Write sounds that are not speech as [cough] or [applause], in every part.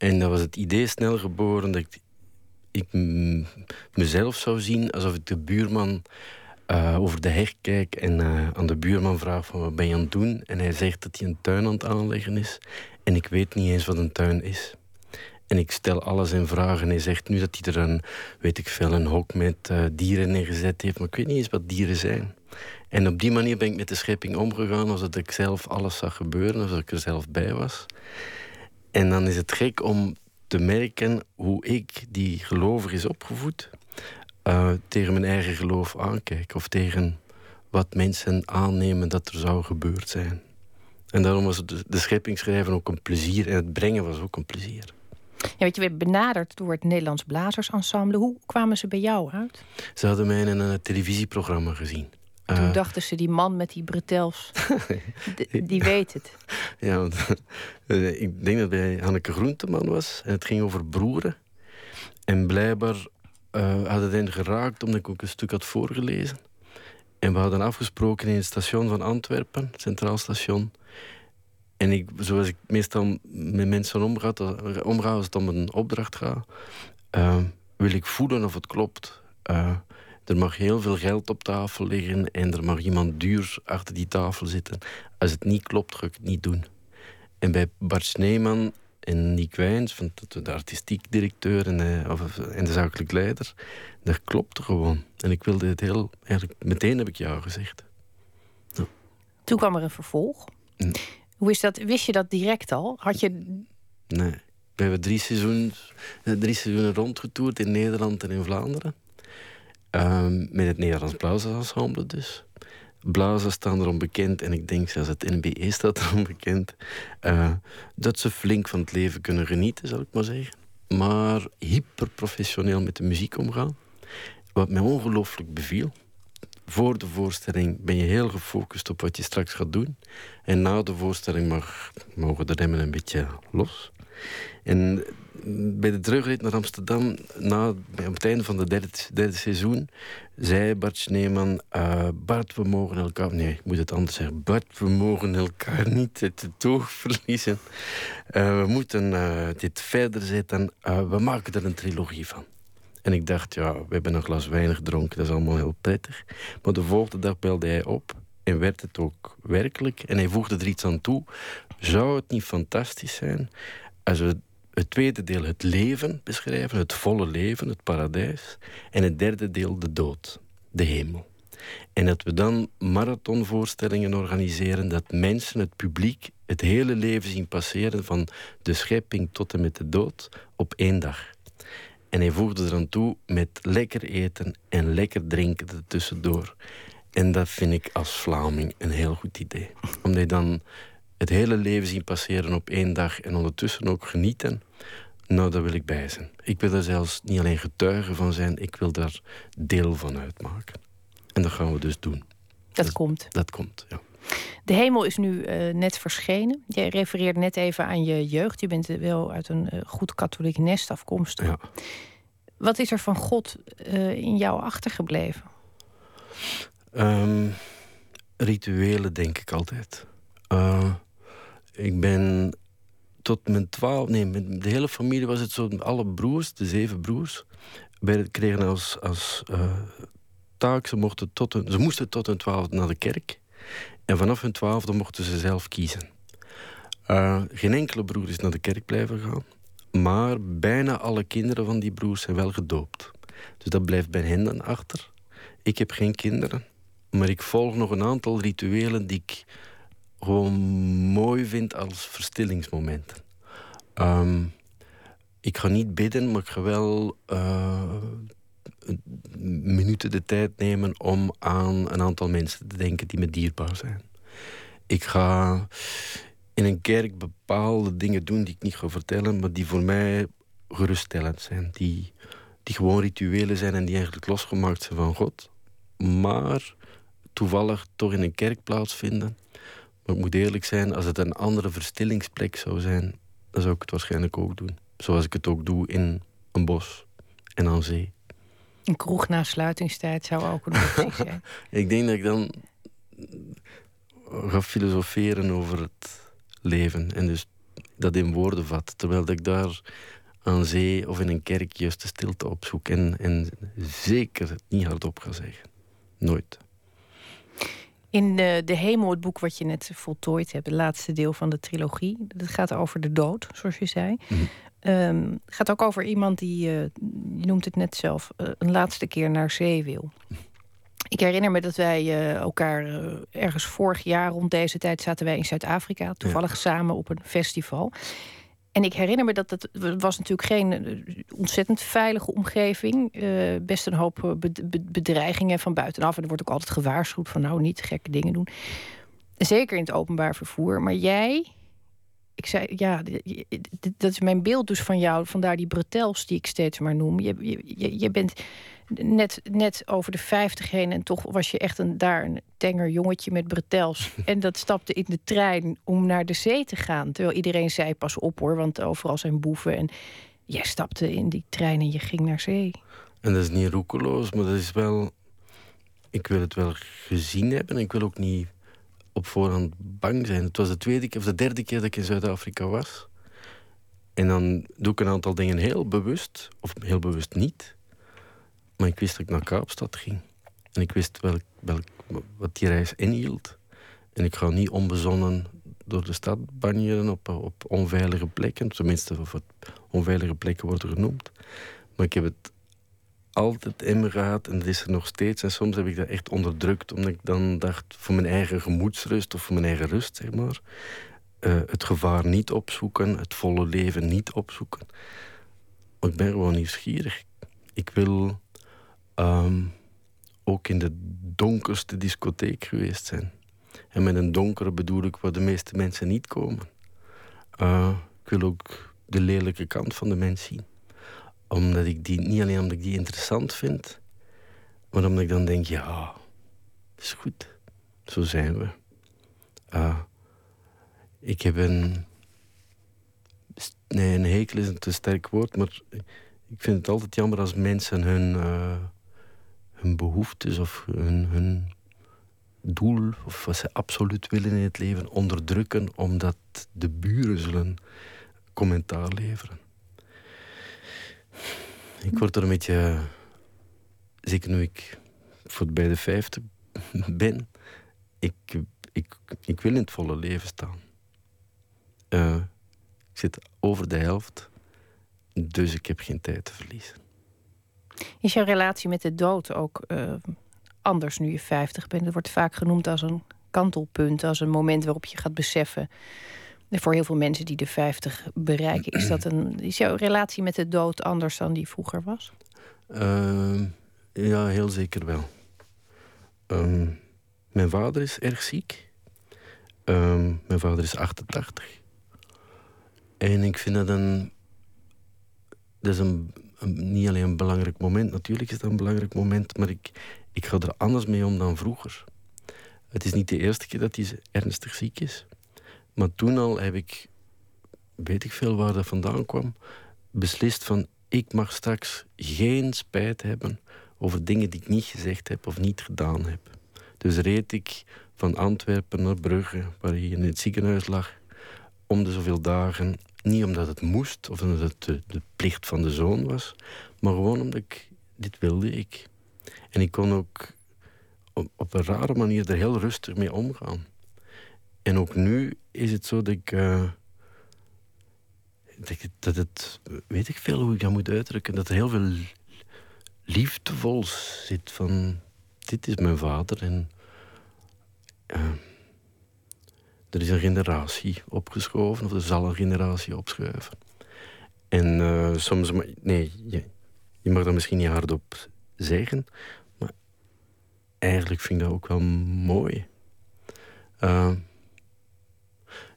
En dat was het idee snel geboren dat ik, ik mezelf zou zien alsof ik de buurman uh, over de heg kijk en uh, aan de buurman vraag van wat ben je aan het doen? En hij zegt dat hij een tuin aan het aanleggen is. En ik weet niet eens wat een tuin is. En ik stel alles in vraag en hij zegt nu dat hij er een, weet ik veel, een hok met uh, dieren neergezet heeft. Maar ik weet niet eens wat dieren zijn. En op die manier ben ik met de schepping omgegaan alsof ik zelf alles zag gebeuren, alsof ik er zelf bij was. En dan is het gek om te merken hoe ik, die gelovig is opgevoed, uh, tegen mijn eigen geloof aankijk. Of tegen wat mensen aannemen dat er zou gebeurd zijn. En daarom was de, de schepping ook een plezier en het brengen was ook een plezier. Ja, weet je, we benaderd door het Nederlands Blazersensemble. Hoe kwamen ze bij jou uit? Ze hadden mij in een televisieprogramma gezien. Toen uh, dachten ze, die man met die bretels, [laughs] die weet het. Ja, want, uh, [laughs] ik denk dat bij Hanneke Groenteman was. En het ging over broeren. En blijkbaar uh, hadden hen geraakt omdat ik ook een stuk had voorgelezen. En we hadden afgesproken in het station van Antwerpen, het Centraal Station. En ik, zoals ik meestal met mensen omga, omga als het om een opdracht gaat, uh, wil ik voelen of het klopt. Uh, er mag heel veel geld op tafel liggen en er mag iemand duur achter die tafel zitten. Als het niet klopt, ga ik het niet doen. En bij Bart Sneeman en Nick Wijns, de artistiek directeur en de, of, en de zakelijk leider, dat klopte gewoon. En ik wilde het heel, eigenlijk meteen heb ik jou gezegd. Ja. Toen kwam er een vervolg. Mm. Hoe is dat? Wist je dat direct al? Had je. Nee. We hebben drie seizoenen, drie seizoenen rondgetoerd in Nederland en in Vlaanderen. Um, met het Nederlands Blazersensemble dus. Blazen staan erom bekend, en ik denk zelfs het NBE staat erom bekend, uh, dat ze flink van het leven kunnen genieten, zal ik maar zeggen. Maar hyperprofessioneel met de muziek omgaan. Wat mij ongelooflijk beviel. Voor de voorstelling ben je heel gefocust op wat je straks gaat doen. En na de voorstelling mag, mogen de remmen een beetje los. En bij de terugrit naar Amsterdam, na, op het einde van het derde, derde seizoen, zei Bart Sneeman: uh, Bart, we mogen elkaar. Nee, ik moet het anders zeggen. Bart, we mogen elkaar niet uit het oog verliezen. Uh, we moeten uh, dit verder zetten. we maken er een trilogie van. En ik dacht, ja, we hebben een glas wijn gedronken, dat is allemaal heel prettig. Maar de volgende dag belde hij op en werd het ook werkelijk. En hij voegde er iets aan toe. Zou het niet fantastisch zijn als we het tweede deel het leven beschrijven, het volle leven, het paradijs. En het derde deel de dood, de hemel. En dat we dan marathonvoorstellingen organiseren, dat mensen, het publiek, het hele leven zien passeren van de schepping tot en met de dood op één dag. En hij voegde er aan toe met lekker eten en lekker drinken ertussendoor. En dat vind ik als Vlaming een heel goed idee. Omdat je dan het hele leven zien passeren op één dag en ondertussen ook genieten. Nou, daar wil ik bij zijn. Ik wil er zelfs niet alleen getuige van zijn, ik wil daar deel van uitmaken. En dat gaan we dus doen. Dat, komt. Dat komt, ja. De hemel is nu uh, net verschenen. Je refereert net even aan je jeugd. Je bent wel uit een uh, goed katholiek nest afkomstig. Ja. Wat is er van God uh, in jou achtergebleven? Um, rituelen, denk ik altijd. Ik ben tot mijn twaalf, nee, met de hele familie was het zo, alle broers, de zeven broers, kregen als, als uh, taak, ze, mochten tot ze moesten tot hun twaalfde naar de kerk. En vanaf hun twaalfde mochten ze zelf kiezen. Uh, geen enkele broer is naar de kerk blijven gaan. Maar bijna alle kinderen van die broers zijn wel gedoopt. Dus dat blijft bij hen dan achter. Ik heb geen kinderen. Maar ik volg nog een aantal rituelen die ik gewoon mooi vind als verstillingsmomenten. Um, ik ga niet bidden, maar ik ga wel uh, minuten de tijd nemen om aan een aantal mensen te denken die me dierbaar zijn. Ik ga in een kerk bepaalde dingen doen die ik niet ga vertellen, maar die voor mij geruststellend zijn. Die, die gewoon rituelen zijn en die eigenlijk losgemaakt zijn van God. Maar toevallig toch in een kerk plaatsvinden. Maar ik moet eerlijk zijn, als het een andere verstillingsplek zou zijn, dan zou ik het waarschijnlijk ook doen. Zoals ik het ook doe in een bos en aan zee. Een kroeg na sluitingstijd zou ook een optie [laughs] zijn. ik denk dat ik dan ga filosoferen over het leven. En dus dat in woorden vat. Terwijl ik daar aan zee of in een kerk juist de stilte opzoek. En, en zeker niet hardop ga zeggen. Nooit. In de, de Hemel, het boek wat je net voltooid hebt, het laatste deel van de trilogie, dat gaat over de dood, zoals je zei. Het gaat ook over iemand die, uh, je noemt het net zelf, uh, een laatste keer naar zee wil. Ik herinner me dat wij uh, elkaar ergens vorig jaar rond deze tijd zaten wij in Zuid-Afrika, toevallig samen op een festival. En ik herinner me dat het, was natuurlijk geen eh, ontzettend veilige omgeving. Uh, best een hoop eh, bedreigingen van buitenaf. En er wordt ook altijd gewaarschuwd van nou niet gekke dingen doen. Zeker in het openbaar vervoer. Maar jij, ik zei ja, dat is mijn beeld dus van jou. Vandaar die bretels die ik steeds maar noem. Je, je, je bent net, net over de 50 heen. En toch was je echt een, daar een tenger jongetje met bretels. [laughs] en dat stapte in de trein om naar de zee te gaan. Terwijl iedereen zei: pas op hoor, want overal zijn boeven. En jij stapte in die trein en je ging naar zee. En dat is niet roekeloos, maar dat is wel. Ik wil het wel gezien hebben. Ik wil ook niet op voorhand bang zijn. Het was de tweede keer of de derde keer dat ik in Zuid-Afrika was. En dan doe ik een aantal dingen heel bewust, of heel bewust niet. Maar ik wist dat ik naar Kaapstad ging. En ik wist welk, welk, wat die reis inhield. En ik ga niet onbezonnen door de stad banjeren op, op onveilige plekken. Tenminste, of onveilige plekken worden genoemd. Maar ik heb het altijd in me gehad en dat is er nog steeds. En soms heb ik dat echt onderdrukt, omdat ik dan dacht... voor mijn eigen gemoedsrust of voor mijn eigen rust, zeg maar... Uh, het gevaar niet opzoeken, het volle leven niet opzoeken. Maar ik ben gewoon nieuwsgierig. Ik wil Ehm, ook in de donkerste discotheek geweest zijn. En met een donkere bedoel ik waar de meeste mensen niet komen. Uh, ik wil ook de lelijke kant van de mens zien. Omdat ik die, niet alleen omdat ik die interessant vind, maar omdat ik dan denk, ja, is goed. Zo zijn we. Uh, ik heb een. Nee, een hekel is een te sterk woord, maar ik vind het altijd jammer als mensen hun. Uh, hun behoeftes of hun, hun doel of wat ze absoluut willen in het leven onderdrukken omdat de buren zullen commentaar leveren. Ik word er een beetje, zeker nu ik voor bij de vijftig [laughs] ben, ik, ik, ik wil in het volle leven staan. Uh, ik zit over de helft, dus ik heb geen tijd te verliezen. Is jouw relatie met de dood ook uh, anders nu je 50 bent? Het wordt vaak genoemd als een kantelpunt, als een moment waarop je gaat beseffen. Voor heel veel mensen die de 50 bereiken, is, dat een, is jouw relatie met de dood anders dan die vroeger was? Uh, ja, heel zeker wel. Uh, mijn vader is erg ziek. Ehm, mijn vader is 88. En ik vind dat een. Dat is een niet alleen een belangrijk moment, natuurlijk is dat een belangrijk moment, maar ik, ik ga er anders mee om dan vroeger. Het is niet de eerste keer dat hij ernstig ziek is. Maar toen al heb ik, weet ik veel waar dat vandaan kwam, beslist van ik mag straks geen spijt hebben over dingen die ik niet gezegd heb of niet gedaan heb. Dus reed ik van Antwerpen naar Brugge, waar hij in het ziekenhuis lag, om de zoveel dagen niet omdat het moest of omdat het de, plicht van de zoon was, maar gewoon omdat ik dit wilde ik. En ik kon ook op een rare manier er heel rustig mee omgaan. En ook nu is het zo dat ik. Uh, dat, het, weet ik veel hoe ik dat moet uitdrukken, dat er heel veel liefdevol zit van. Dit is mijn vader en. Uh, er is een generatie opgeschoven, of er zal een generatie opschuiven. En uh, soms, nee, je, je, mag dat misschien niet hardop zeggen, maar eigenlijk vind ik dat ook wel mooi. Uh,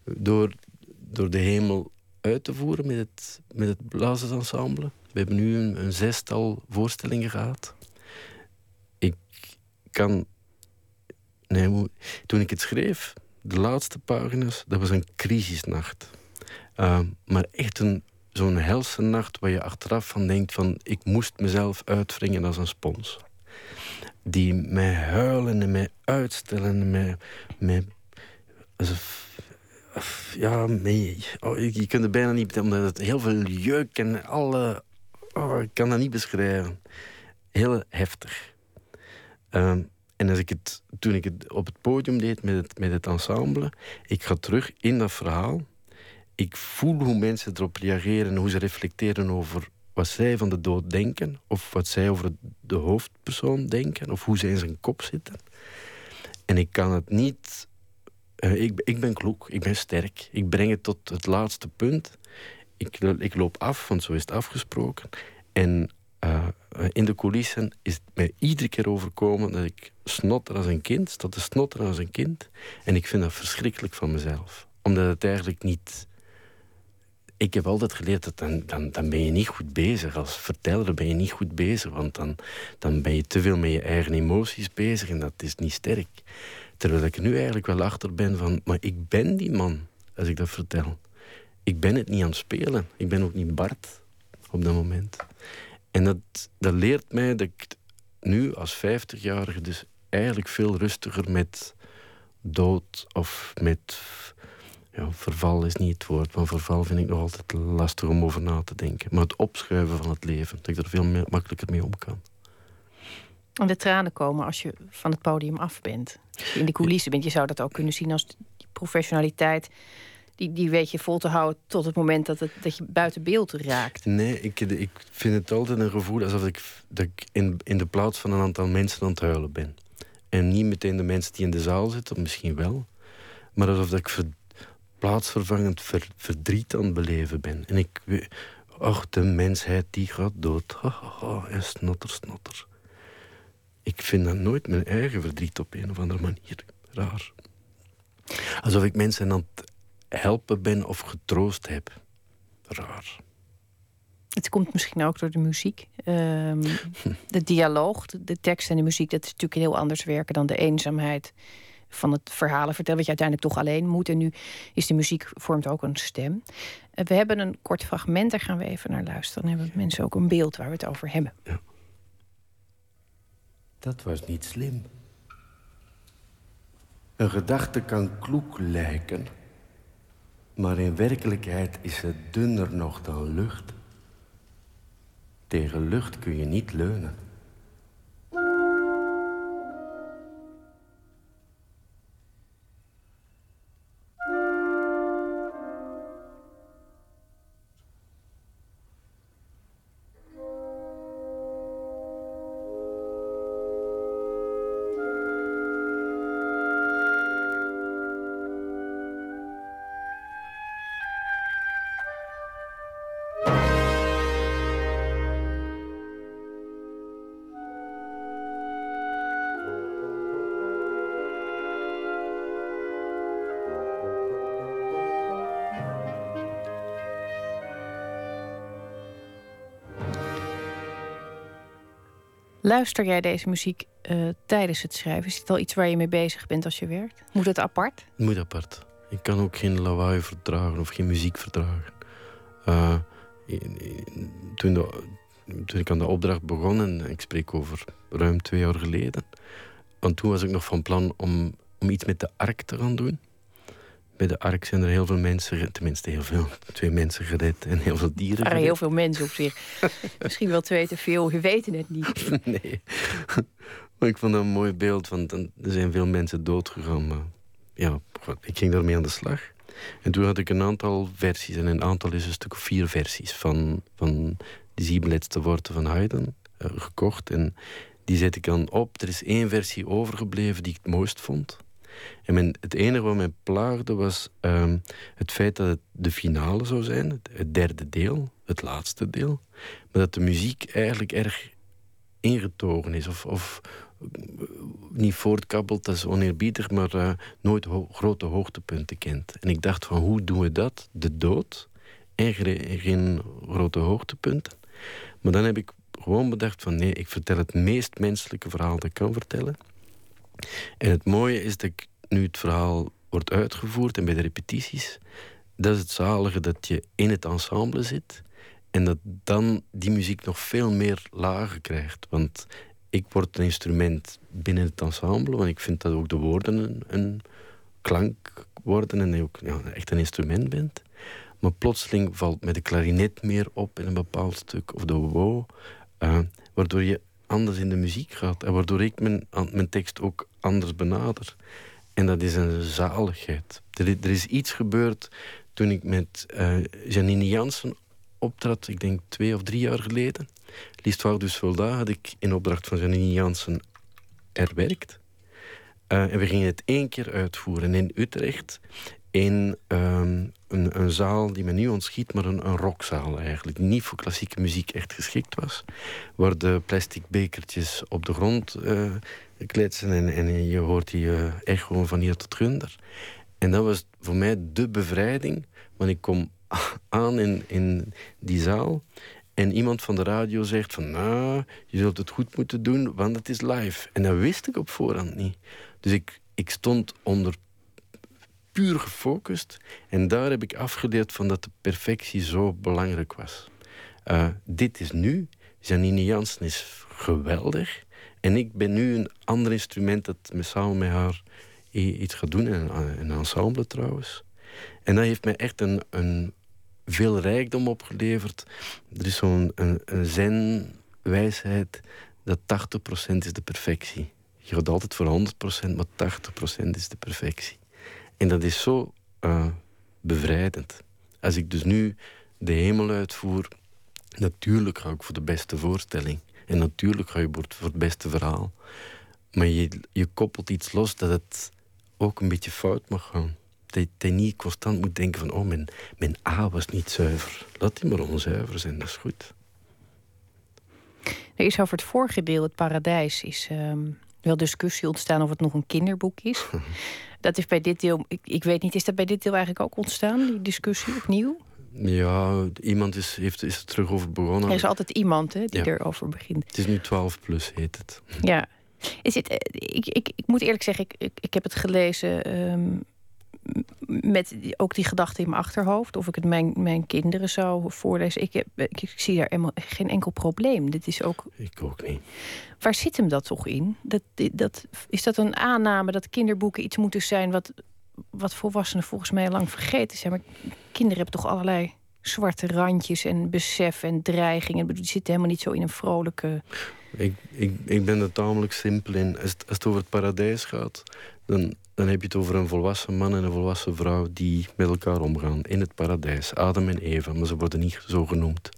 door, door de hemel uit te voeren met het, met het blazersensemble. We hebben nu een, een zestal voorstellingen gehad. Ik kan. Nee, toen ik het schreef, de laatste pagina's, dat was een crisisnacht. Uh, maar echt een, zo'n helse nacht waar je achteraf van denkt van... ik moest mezelf uitwringen als een spons. Die mij huilen en mij uitstellen en mij... mij alsof, ja, nee. Oh, je kunt het bijna niet, omdat het heel veel jeuk en alle. Oh, ik kan dat niet beschrijven. Heel heftig. Ehm, en als ik het, toen ik het op het podium deed met het, met het ensemble, ik ga terug in dat verhaal. Ik voel hoe mensen erop reageren, hoe ze reflecteren over wat zij van de dood denken, of wat zij over de hoofdpersoon denken, of hoe zij in zijn kop zitten. En ik kan het niet. Uh, ik, ik ben kloek, ik ben sterk. Ik breng het tot het laatste punt. Ik, ik loop af, want zo is het afgesproken. En uh, in de coulissen is het mij iedere keer overkomen dat ik snotter als een kind, dat te snotter als een kind. En ik vind dat verschrikkelijk van mezelf. Omdat het eigenlijk niet ik heb altijd geleerd dat dan, dan, dan ben je niet goed bezig. Als verteller ben je niet goed bezig. Want dan, dan ben je te veel met je eigen emoties bezig en dat is niet sterk. Terwijl ik er nu eigenlijk wel achter ben van... Maar ik ben die man, als ik dat vertel. Ik ben het niet aan het spelen. Ik ben ook niet Bart op dat moment. En dat, dat leert mij dat ik nu als 50-jarige... dus eigenlijk veel rustiger met dood of met ja, verval is niet het woord, maar verval vind ik nog altijd lastig om over na te denken. Maar het opschuiven van het leven, dat ik er veel makkelijker mee om kan. En de tranen komen als je van het podium af bent. Als je in de coulissen bent, je zou dat ook kunnen zien als die professionaliteit. Die, die weet je vol te houden tot het moment dat, het, dat je buiten beeld raakt. Nee, ik, ik vind het altijd een gevoel alsof ik, dat ik in, in de plaats van een aantal mensen aan het huilen ben. En niet meteen de mensen die in de zaal zitten, misschien wel. Maar alsof ik plaatsvervangend verdriet aan het beleven ben. En ik ach, de mensheid die gaat dood. Ha, ha, ha, en snotter, snotter. Ik vind dat nooit mijn eigen verdriet op een of andere manier. Raar. Alsof ik mensen aan het helpen ben of getroost heb. Raar. Het komt misschien ook door de muziek. Ehm, de dialoog, de, de tekst en de muziek, dat is natuurlijk heel anders werken dan de eenzaamheid van het verhalen vertellen, wat je uiteindelijk toch alleen moet. En nu is de muziek vormt ook een stem. Eh, we hebben een kort fragment, daar gaan we even naar luisteren. Dan hebben mensen ook een beeld waar we het over hebben. Ja. Dat was niet slim. Een gedachte kan kloek lijken, maar in werkelijkheid is het dunner nog dan lucht. Tegen lucht kun je niet leunen. Luister jij deze muziek uh, tijdens het schrijven? Is het al iets waar je mee bezig bent als je werkt? Moet het apart? Moet apart. Ik kan ook geen lawaai verdragen of geen muziek verdragen. Uh, toen, toen ik aan de opdracht begon, en ik spreek over ruim twee jaar geleden, want toen was ik nog van plan om, om iets met de ark te gaan doen bij de Ark zijn er heel veel mensen, tenminste heel veel, twee mensen gered en heel veel dieren. Er waren heel veel mensen op zich. [laughs] Misschien wel twee te veel, we weten het niet. [laughs] nee. Maar ik vond dat een mooi beeld, want er zijn veel mensen doodgegaan. Maar ja, ik ging daarmee aan de slag. En toen had ik een aantal versies, en een aantal is een stuk of vier versies van, van die zeven laatste woorden van Haydn uh, gekocht. En die zet ik dan op. Er is één versie overgebleven die ik het mooist vond. En het enige wat mij plaagde was ehm, het feit dat het de finale zou zijn, het, derde deel, het laatste deel. Maar dat de muziek eigenlijk erg ingetogen is of, of niet voortkabbelt, dat is oneerbiedig, maar uh, nooit grote hoogtepunten kent. En ik dacht van hoe doen we dat? De dood en geen grote hoogtepunten. Maar dan heb ik gewoon bedacht van nee, ik vertel het meest menselijke verhaal dat ik kan vertellen. En het mooie is dat ik nu het verhaal wordt uitgevoerd en bij de repetities, dat is het zalige dat je in het ensemble zit en dat dan die muziek nog veel meer lagen krijgt. Want ik word een instrument binnen het ensemble, want ik vind dat ook de woorden een, klank worden en ook ja, echt een instrument bent. Maar plotseling valt met de klarinet meer op in een bepaald stuk, of de wo, uh, waardoor je anders in de muziek gaat. En waardoor ik mijn, mijn tekst ook anders benader. En dat is een zaligheid. Er, er is iets gebeurd toen ik met uh, Janine Jansen optrad, ik denk twee of drie jaar geleden. Liefst dus Soldat had ik in opdracht van Janine Jansen erwerkt. Uh, en we gingen het één keer uitvoeren in Utrecht. In um, een, een, zaal die me nu ontschiet, maar een, een rockzaal eigenlijk. Niet voor klassieke muziek echt geschikt was. Waar de plastic bekertjes op de grond uh, kletsen en, en, je hoort die uh, echo van hier tot gunder. En dat was voor mij de bevrijding. Want ik kom [laughs] aan in, in die zaal. En iemand van de radio zegt van... nou, je zult het goed moeten doen, want het is live. En dat wist ik op voorhand niet. Dus ik, ik stond onder puur gefocust. En daar heb ik afgeleerd van dat de perfectie zo belangrijk was. Uh, dit is nu. Janine Jansen is geweldig. En ik ben nu een ander instrument dat me samen met haar iets gaat doen. Een, een ensemble trouwens. En dat heeft mij echt een, een veel rijkdom opgeleverd. Er is zo'n een, een zen-wijsheid dat 80% is de perfectie. Je gaat altijd voor 100%, maar 80% is de perfectie. En dat is zo uh, bevrijdend. Als ik dus nu de hemel uitvoer, natuurlijk ga ik voor de beste voorstelling. En natuurlijk ga je voor het beste verhaal. Maar je, je koppelt iets los dat het ook een beetje fout mag gaan. Dat je niet constant moet denken van... oh, mijn, mijn A was niet zuiver. Laat die maar onzuiver zijn, dat is goed. Er is over het vorige deel, het paradijs... is ehm, wel discussie ontstaan of het nog een kinderboek is. [laughs] dat is bij dit deel... Ik, ik weet niet, is dat bij dit deel eigenlijk ook ontstaan? Die discussie opnieuw? Ja, iemand is, heeft, is er terug over begonnen. Er is altijd iemand hè, die erover begint. Het is nu 12 plus, heet het. Ja. Is het, eh, ik, ik, ik moet eerlijk zeggen, ik, ik, ik heb het gelezen um, met ook die gedachte in mijn achterhoofd. Of ik het mijn, mijn kinderen zou voorlezen. Ik, heb, ik, ik zie daar helemaal geen enkel probleem. Dit is ook... Ik ook niet. Waar zit hem dat toch in? Dat, dat, is dat een aanname dat kinderboeken iets moeten zijn... wat, wat volwassenen volgens mij lang vergeten zijn? Maar kinderen hebben toch allerlei zwarte randjes en besef en dreigingen. Die zitten helemaal niet zo in een vrolijke... Ik, ik, ik ben er tamelijk simpel in. Als het, als het over het paradijs gaat, dan, dan heb je het over een volwassen man en een volwassen vrouw die met elkaar omgaan in het paradijs. Adam en Eva, maar ze worden niet zo genoemd.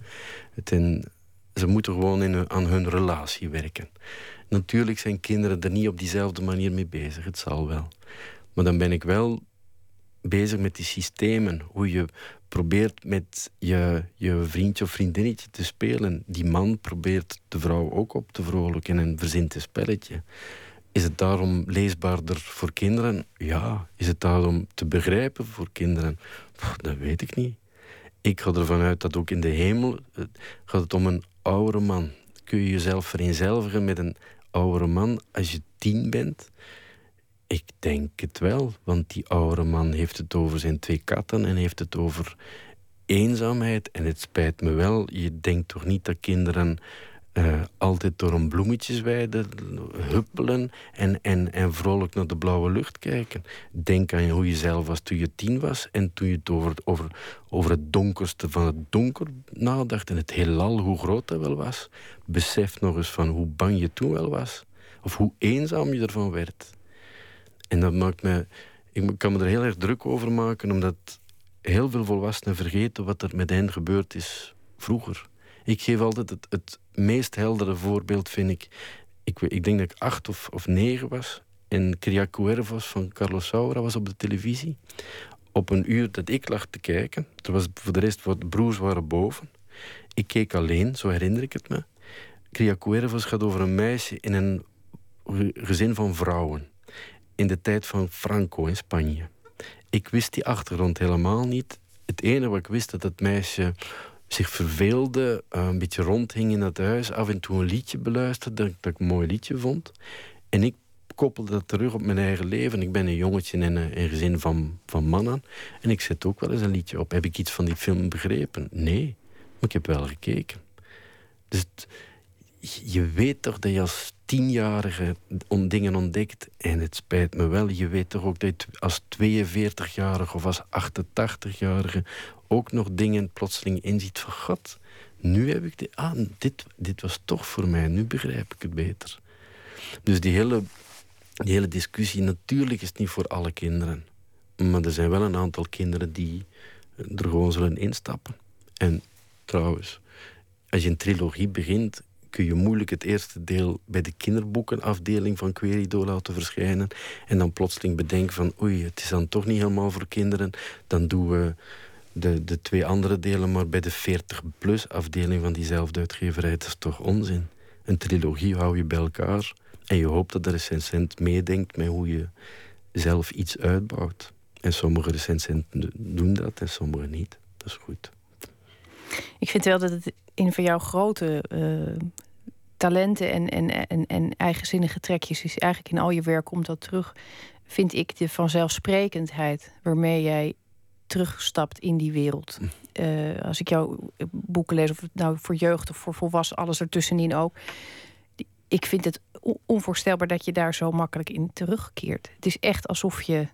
Ze moeten gewoon in, aan hun relatie werken. Natuurlijk zijn kinderen er niet op diezelfde manier mee bezig, het zal wel. Maar dan ben ik wel bezig met die systemen. Hoe je probeert met je, je vriendje of vriendinnetje te spelen. Die man probeert de vrouw ook op te vrolijken en verzint een spelletje. Is het daarom leesbaarder voor kinderen? Ja. Is het daarom te begrijpen voor kinderen? dat weet ik niet. Ik ga ervan uit dat ook in de hemel eh, gaat het om een oudere man. Kun je jezelf vereenzelvigen met een oudere man als je tien bent? Ik denk het wel, want die oude man heeft het over zijn twee katten en heeft het over eenzaamheid. En het spijt me wel, je denkt toch niet dat kinderen uh, altijd door een bloemetjesweide huppelen en, en, en vrolijk naar de blauwe lucht kijken. Denk aan hoe je zelf was toen je tien was en toen je het over, over, over het donkerste van het donker nadacht en het heelal, hoe groot dat wel was. Besef nog eens van hoe bang je toen wel was of hoe eenzaam je ervan werd. En dat maakt me, ik kan me er heel erg druk over maken, omdat heel veel volwassenen vergeten wat er met hen gebeurd is vroeger. Ik geef altijd het, het meest heldere voorbeeld, vind ik. ik. Ik denk dat ik acht of, of negen was. En Cria Cuervos van Carlos Saura was op de televisie. Op een uur dat ik lag te kijken. Er was voor de rest wat broers waren boven. Ik keek alleen, zo herinner ik het me. Cria Cuervos gaat over een meisje in een gezin van vrouwen. In de tijd van Franco in Spanje. Ik wist die achtergrond helemaal niet. Het enige wat ik wist, dat het meisje zich verveelde, uh, een beetje rondhing in het huis, af en toe een liedje beluisterde dat, ik een mooi liedje vond. En ik koppelde dat terug op mijn eigen leven. Ik ben een jongetje in een, een gezin van, van mannen. En ik zet ook wel eens een liedje op. Heb ik iets van die film begrepen? Nee, maar ik heb wel gekeken. Dus je weet toch dat je als tienjarige dingen ontdekt. En het spijt me wel, je weet toch ook dat je als 42-jarige of als 88-jarige ook nog dingen plotseling inziet van God. Nu heb ik de, ah, dit, dit was toch voor mij, nu begrijp ik het beter. Dus die hele, die hele discussie, natuurlijk is het niet voor alle kinderen. Maar er zijn wel een aantal kinderen die er gewoon zullen instappen. En trouwens, als je een trilogie begint, kun je moeilijk het eerste deel bij de kinderboekenafdeling van Querido laten verschijnen. En dan plotseling bedenken van oei, het is dan toch niet helemaal voor kinderen. Dan doen we de, de twee andere delen maar bij de 40-plus afdeling van diezelfde uitgeverij. Dat is toch onzin. Een trilogie hou je bij elkaar en je hoopt dat de recensent meedenkt met hoe je zelf iets uitbouwt. En sommige recensenten doen dat en sommige niet. Dat is goed. Ik vind wel dat het een van jouw grote uh, talenten en, en, en, en eigenzinnige trekjes is. Eigenlijk in al je werk komt dat terug. Vind ik de vanzelfsprekendheid waarmee jij terugstapt in die wereld. Hm. Uh, als ik jouw boeken lees, of het nou voor jeugd of voor volwassenen, alles ertussenin ook. Ik vind het onvoorstelbaar dat je daar zo makkelijk in terugkeert. Het is echt alsof je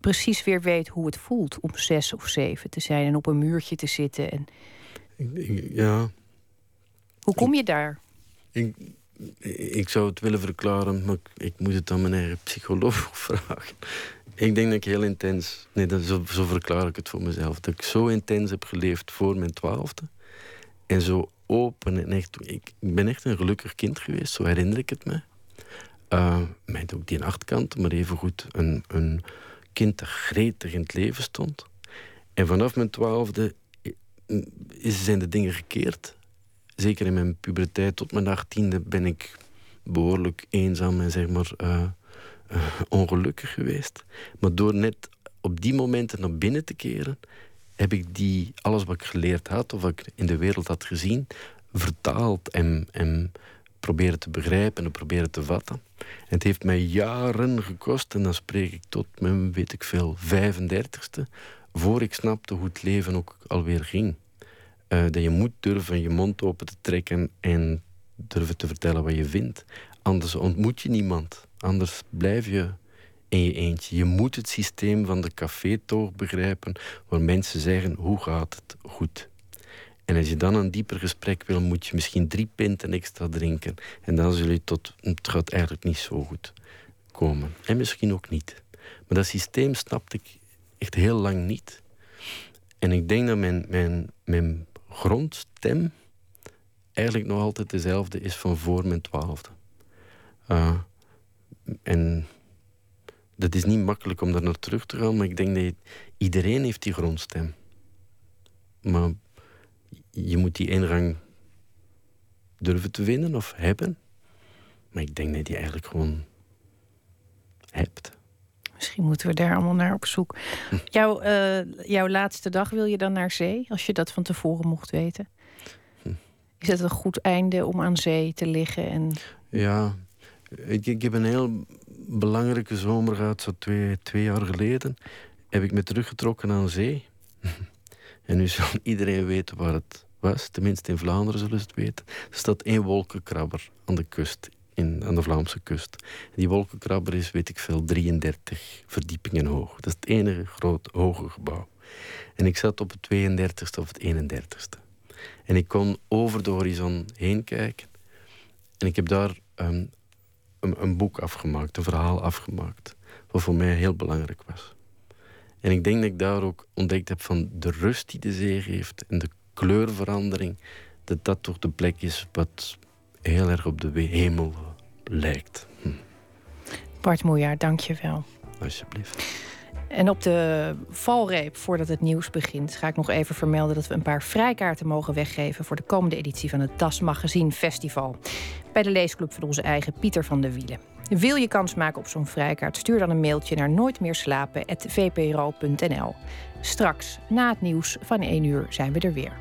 precies weer weet hoe het voelt om zes of zeven te zijn en op een muurtje te zitten. En... Ja. Hoe kom je daar? Ik, zou het willen verklaren, maar ik moet het aan mijn eigen psycholoog [laughs] vragen. Ik denk dat ik heel intens, nee, dat, zo, verklaar ik het voor mezelf, dat ik zo intens heb geleefd voor mijn twaalfde. En zo open en echt. Ik, ik ben echt een gelukkig kind geweest, zo herinner ik het me. Uh, met ook die achtkant, maar evengoed een, een kind dat gretig in het leven stond. En vanaf mijn twaalfde zijn de dingen gekeerd. Zeker in mijn puberteit tot mijn achttiende ben ik behoorlijk eenzaam en zeg maar uh, ongelukkig geweest. Maar door net op die momenten naar binnen te keren, heb ik die, alles wat ik geleerd had of wat ik in de wereld had gezien, vertaald en, en proberen te begrijpen en proberen te vatten. En het heeft mij jaren gekost, en dan spreek ik tot mijn, weet ik veel, 35ste, voor ik snapte hoe het leven ook alweer ging. Uh, dat je moet durven je mond open te trekken en durven te vertellen wat je vindt. Anders ontmoet je niemand. Anders blijf je in je eentje. Je moet het systeem van de cafétoog begrijpen, waar mensen zeggen: hoe gaat het goed? En als je dan een dieper gesprek wil, moet je misschien drie pinten extra drinken. En dan zul je tot, het gaat eigenlijk niet zo goed komen. En misschien ook niet. Maar dat systeem snapte ik echt heel lang niet. En ik denk dat mijn, mijn grondstem eigenlijk nog altijd dezelfde is van voor mijn twaalfde. Uh, en dat is niet makkelijk om daar naar terug te gaan, maar ik denk dat iedereen heeft die grondstem. Maar je moet die ingang durven te winnen of hebben. Maar ik denk dat je die eigenlijk gewoon hebt. Misschien moeten we daar allemaal naar op zoek. [laughs] Jouw, uh, jouw laatste dag wil je dan naar zee, als je dat van tevoren mocht weten? Hm. Is het een goed einde om aan zee te liggen? En... Ja, ik, ik heb een heel belangrijke zomer gehad, zo twee, twee jaar geleden. Heb ik me teruggetrokken aan zee. [laughs] en nu zal iedereen weten waar het was. Tenminste, in Vlaanderen zullen ze het weten. Er staat één wolkenkrabber aan de kust, in, aan de Vlaamse kust. Die wolkenkrabber is, weet ik veel, 33 verdiepingen hoog. Dat is het enige groot hoge gebouw. En ik zat op het 32e of het 31ste. En ik kon over de horizon heen kijken. En ik heb daar um, een, een, boek afgemaakt, een verhaal afgemaakt. Wat voor mij heel belangrijk was. En ik denk dat ik daar ook ontdekt heb van de rust die de zee geeft en de kleurverandering, dat dat toch de plek is wat heel erg op de hemel lijkt. Hm. Bart Moejaar, dank je wel. Alsjeblieft. En op de valreep, voordat het nieuws begint, ga ik nog even vermelden dat we een paar vrijkaarten mogen weggeven voor de komende editie van het Das Magazine Festival. Bij de leesclub van onze eigen Pieter van der Wielen. Wil je kans maken op zo'n vrijkaart? Stuur dan een mailtje naar nooitmeerslapen.vpro.nl. Straks, na het nieuws van 1 uur, zijn we er weer.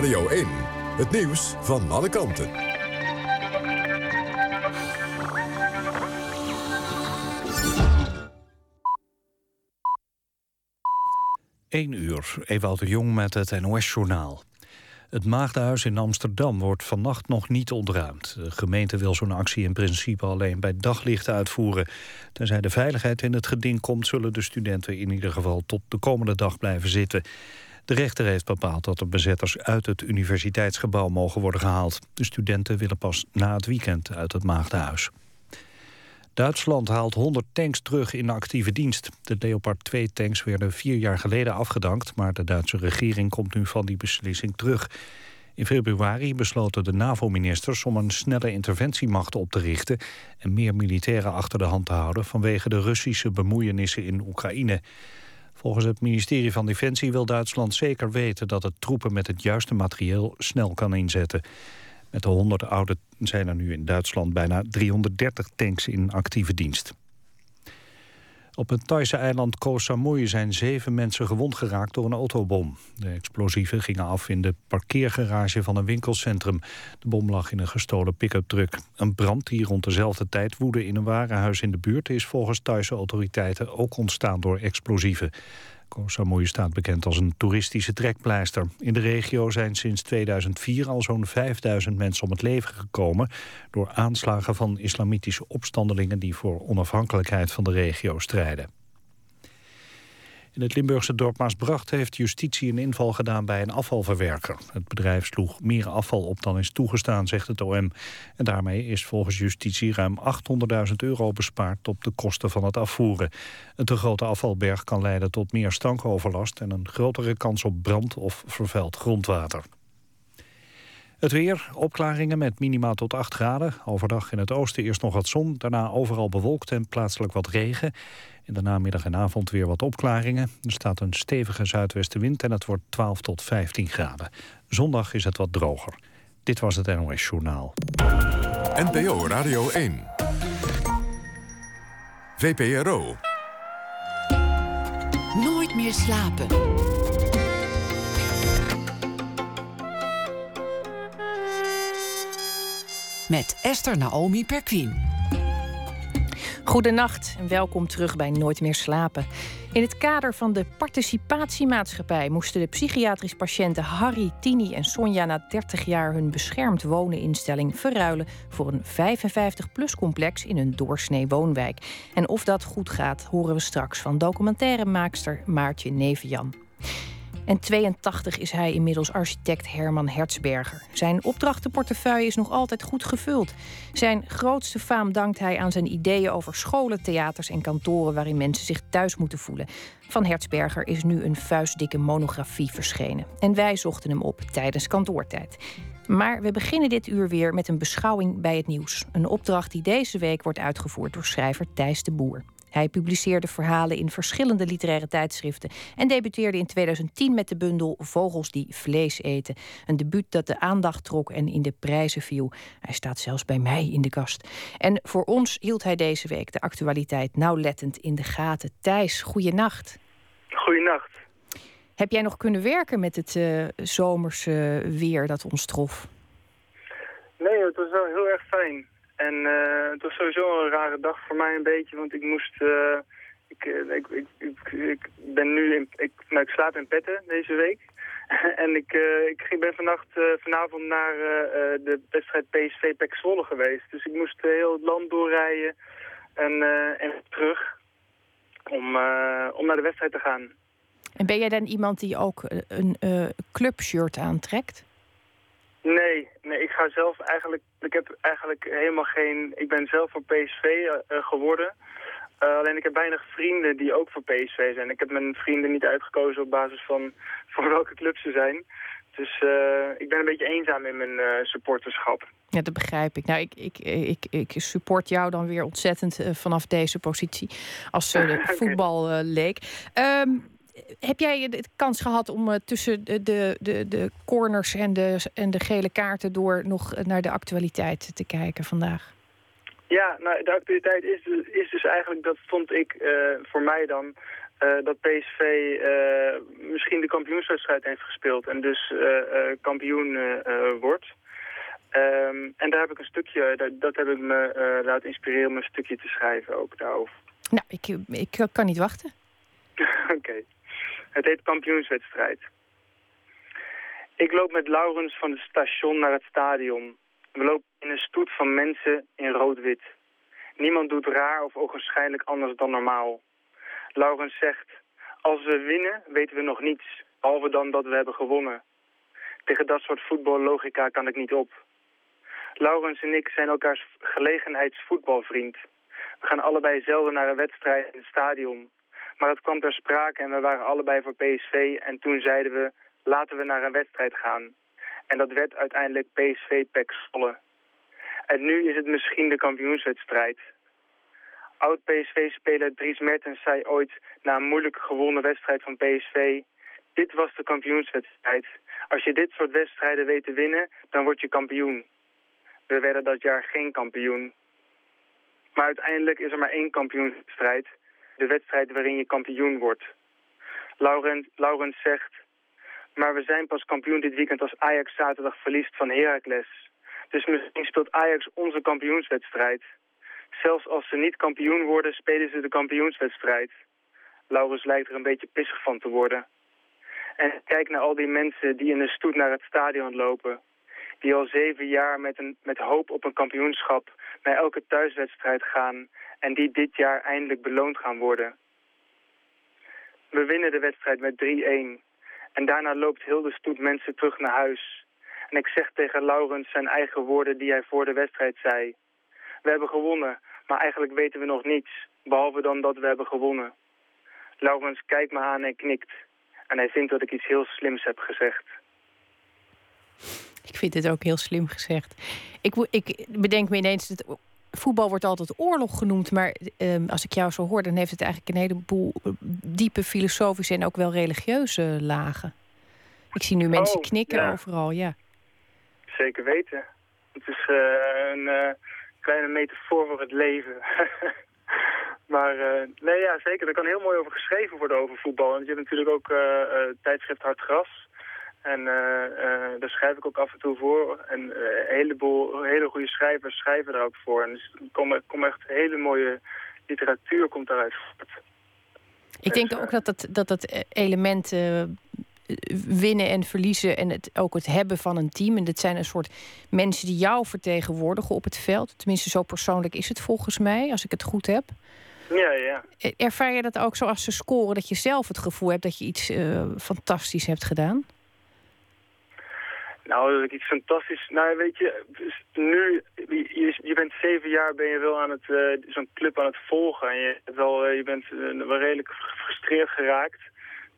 Radio 1, het nieuws van alle kanten. 1 uur, Ewout de Jong met het NOS-journaal. Het Maagdenhuis in Amsterdam wordt vannacht nog niet ontruimd. De gemeente wil zo'n actie in principe alleen bij daglicht uitvoeren. Tenzij de veiligheid in het geding komt... zullen de studenten in ieder geval tot de komende dag blijven zitten. De rechter heeft bepaald dat de bezetters uit het universiteitsgebouw mogen worden gehaald. De studenten willen pas na het weekend uit het Maagdenhuis. Duitsland haalt 100 tanks terug in actieve dienst. De Leopard 2-tanks werden vier jaar geleden afgedankt... maar de Duitse regering komt nu van die beslissing terug. In februari besloten de NAVO-ministers om een snelle interventiemacht op te richten... en meer militairen achter de hand te houden... vanwege de Russische bemoeienissen in Oekraïne. Volgens het ministerie van Defensie wil Duitsland zeker weten... dat het troepen met het juiste materieel snel kan inzetten. Met de 100 oude zijn er nu in Duitsland bijna 330 tanks in actieve dienst. Op het Thaise eiland Koh Samui zijn zeven mensen gewond geraakt door een autobom. De explosieven gingen af in de parkeergarage van een winkelcentrum. De bom lag in een gestolen pick-up truck. Een brand die rond dezelfde tijd woedde in een warenhuis in de buurt... is volgens Thaise autoriteiten ook ontstaan door explosieven. Koh staat bekend als een toeristische trekpleister. In de regio zijn sinds 2004 al zo'n 5000 mensen om het leven gekomen... door aanslagen van islamitische opstandelingen... die voor onafhankelijkheid van de regio strijden. In het Limburgse dorp Maasbracht heeft justitie een inval gedaan bij een afvalverwerker. Het bedrijf sloeg meer afval op dan is toegestaan, zegt het OM. En daarmee is volgens justitie ruim 800.000 euro bespaard op de kosten van het afvoeren. Een te grote afvalberg kan leiden tot meer stankoverlast en een grotere kans op brand of vervuild grondwater. Het weer, opklaringen met minima tot 8 graden. Overdag in het oosten eerst nog wat zon, daarna overal bewolkt en plaatselijk wat regen. In de namiddag en avond weer wat opklaringen. Er staat een stevige zuidwestenwind en het wordt 12 tot 15 graden. Zondag is het wat droger. Dit was het NOS Journaal. NPO Radio 1. VPRO. Nooit meer slapen. Met Esther Naomi Perquin. Goedenacht en welkom terug bij Nooit meer slapen. In het kader van de participatiemaatschappij moesten de psychiatrisch patiënten Harry, Tini en Sonja na 30 jaar hun beschermd woneninstelling verruilen voor een 55-plus complex in een doorsnee woonwijk. En of dat goed gaat, horen we straks van documentairemaakster Maartje Nevenjan. En 82 is hij inmiddels architect Herman Hertzberger. Zijn opdrachtenportefeuille is nog altijd goed gevuld. Zijn grootste faam dankt hij aan zijn ideeën over scholen, theaters en kantoren waarin mensen zich thuis moeten voelen. Van Hertzberger is nu een vuistdikke monografie verschenen. En wij zochten hem op tijdens kantoortijd. Maar we beginnen dit uur weer met een beschouwing bij het nieuws. Een opdracht die deze week wordt uitgevoerd door schrijver Thijs de Boer. Hij publiceerde verhalen in verschillende literaire tijdschriften en debuteerde in 2010 met de bundel Vogels die vlees eten. Een debuut dat de aandacht trok en in de prijzen viel. Hij staat zelfs bij mij in de kast. En voor ons hield hij deze week de actualiteit nauwlettend in de gaten. Thijs, goeienacht. Goeienacht. Heb jij nog kunnen werken met het uh, zomerse weer dat ons trof? Nee, het was wel heel erg fijn. En uh, het was sowieso een rare dag voor mij een beetje, want ik moest... Uh, ik, ik, ik, ik, ben nu in, ik, nou, ik slaap in Petten deze week. [laughs] en ik, ik ging, ben vannacht, vanavond naar de wedstrijd PSV Pek Zwolle geweest. Dus ik moest heel het land doorrijden en, en terug om, om naar de wedstrijd te gaan. En ben jij dan iemand die ook een clubshirt aantrekt? Nee, nee, ik ga zelf eigenlijk, ik heb eigenlijk helemaal geen, ik ben zelf voor PSV uh, eh, geworden. Uh, alleen ik heb weinig vrienden die ook voor PSV zijn. Ik heb mijn vrienden niet uitgekozen op basis van [laughs] voor welke club ze zijn. Dus uh, ik ben een beetje eenzaam in mijn uh, supporterschap. Ja, dat begrijp ik. Nou, ik, ik, ik, ik support jou dan weer ontzettend vanaf deze positie als uh, [laughs] voetbal leek. Um, heb jij de kans gehad om uh, tussen de, de, de, de corners en de, en de gele kaarten door nog naar de actualiteit te kijken vandaag? Ja, nou, de actualiteit is, dus, is dus eigenlijk, dat vond ik uh, voor mij dan, dat PSV misschien de kampioenswedstrijd heeft gespeeld en dus kampioen wordt. Um, en daar heb ik een stukje, dat, dat heb ik me laten inspireren om een stukje te schrijven ook daarover. Nou, ik, ik kan niet wachten. [laughs] Oké. Het heet kampioenswedstrijd. Ik loop met Laurens van het station naar het stadion. We lopen in een stoet van mensen in rood-wit. Niemand doet raar of ogenschijnlijk anders dan normaal. Laurens zegt, als we winnen weten we nog niets, behalve dan dat we hebben gewonnen. Tegen dat soort voetballogica kan ik niet op. Laurens en ik zijn elkaars gelegenheidsvoetbalvriend. We gaan allebei zelden naar een wedstrijd in het stadion. Maar het kwam ter sprake en we waren allebei voor PSV. En toen zeiden we, laten we naar een wedstrijd gaan. En dat werd uiteindelijk PSV-Pek Zwolle. En nu is het misschien de kampioenswedstrijd. Oud-PSV-speler Dries Mertens zei ooit na een moeilijk gewonnen wedstrijd van PSV... Dit was de kampioenswedstrijd. Als je dit soort wedstrijden weet te winnen, dan word je kampioen. We werden dat jaar geen kampioen. Maar uiteindelijk is er maar één kampioenswedstrijd. De wedstrijd waarin je kampioen wordt. Laurens, Laurens zegt... Maar we zijn pas kampioen dit weekend als Ajax zaterdag verliest van Heracles. Dus misschien speelt Ajax onze kampioenswedstrijd. Zelfs als ze niet kampioen worden, spelen ze de kampioenswedstrijd. Laurens lijkt er een beetje pissig van te worden. En kijk naar al die mensen die in de stoet naar het stadion lopen die al zeven jaar met, een, met hoop op een kampioenschap naar elke thuiswedstrijd gaan en die dit jaar eindelijk beloond gaan worden. We winnen de wedstrijd met 3-1 en daarna loopt heel de stoet mensen terug naar huis. En ik zeg tegen Laurens zijn eigen woorden die hij voor de wedstrijd zei. We hebben gewonnen, maar eigenlijk weten we nog niets, behalve dan dat we hebben gewonnen. Laurens kijkt me aan en knikt. En hij vindt dat ik iets heel slims heb gezegd. Ik vind het ook heel slim gezegd. Ik, ik bedenk me ineens dat voetbal wordt altijd oorlog genoemd, maar ehm, als ik jou zo hoor, dan heeft het eigenlijk een heleboel eh, diepe filosofische en ook wel religieuze lagen. Ik zie nu mensen oh, knikken overal, ja. Zeker weten. Het is uh, een uh, kleine metafoor voor het leven. [laughs] maar nee, ja, zeker. Er kan heel mooi over geschreven worden over voetbal. Want je hebt natuurlijk ook tijdschrift Hard Gras. En uh, uh, daar schrijf ik ook af en toe voor. En uh, een heleboel hele goede schrijvers schrijven daar ook voor. En dus er komt kom echt hele mooie literatuur komt daaruit voort. Ik denk ook dat dat, dat, dat element winnen en verliezen... en het, ook het hebben van een team... en dat zijn een soort mensen die jou vertegenwoordigen op het veld. Tenminste, zo persoonlijk is het volgens mij, als ik het goed heb. Ja, ja. Ervaar je dat ook zo als ze scoren... dat je zelf het gevoel hebt dat je iets fantastisch hebt gedaan? Nou, dat ik iets fantastisch... Nou, weet je, dus nu, je, je, bent zeven jaar ben je wel aan het, uh, zo'n club aan het volgen. En je, wel, uh, je bent uh, wel redelijk gefrustreerd geraakt.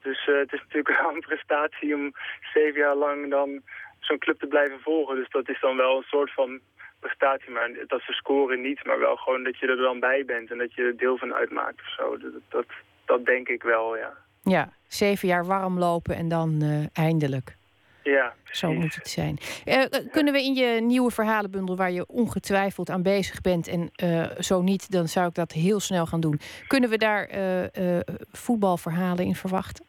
Dus het is natuurlijk [laughs] wel een prestatie om zeven jaar lang dan zo'n club te blijven volgen. Dus dat is dan wel een soort van prestatie. Maar dat ze scoren niet, maar wel gewoon dat je er dan bij bent. En dat je er deel van uitmaakt of zo. Dat, dat, dat denk ik wel, ja. Ja, zeven jaar warm lopen en dan eindelijk. Ja, Zo moet het zijn. Uh, kunnen we in je nieuwe verhalenbundel, waar je ongetwijfeld aan bezig bent, en uh, zo niet, dan zou ik dat heel snel gaan doen. Kunnen we daar uh, voetbalverhalen in verwachten?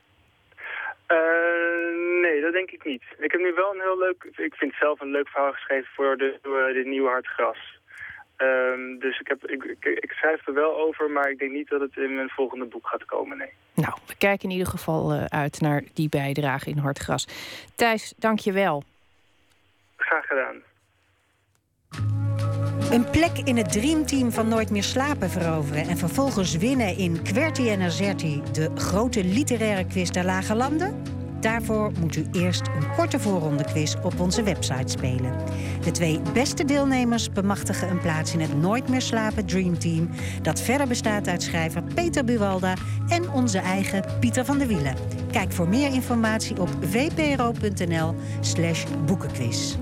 nee, dat denk ik niet. Ik heb nu wel een heel leuk, ik vind zelf een leuk verhaal geschreven voor de, de nieuwe Hartgras. Um, dus ik, heb, ik, ik, ik, schrijf er wel over, maar ik denk niet dat het in mijn volgende boek gaat komen, nee. Nou, we kijken in ieder geval uh, uit naar die bijdrage in Hartgras. Thijs, dank je wel. Graag gedaan. Een plek in het dreamteam van Nooit meer slapen veroveren... en vervolgens winnen in Querti en Azerti... de grote literaire quiz der Lage Landen? Daarvoor moet u eerst een korte voorrondequiz op onze website spelen. De twee beste deelnemers bemachtigen een plaats in het Nooit meer slapen Dream Team... dat verder bestaat uit schrijver Peter Buwalda en onze eigen Pieter van der Wielen. Kijk voor meer informatie op vpro.nl slash boekenquiz.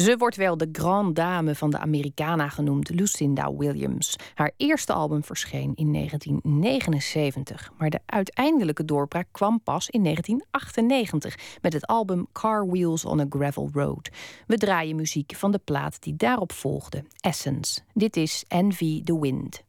Ze wordt wel de grand dame van de Americana genoemd, Lucinda Williams. Haar eerste album verscheen in 1979, maar de uiteindelijke doorbraak kwam pas in 1998 met het album Car Wheels on a Gravel Road. We draaien muziek van de plaat die daarop volgde, Essence. Dit is Envy the Wind.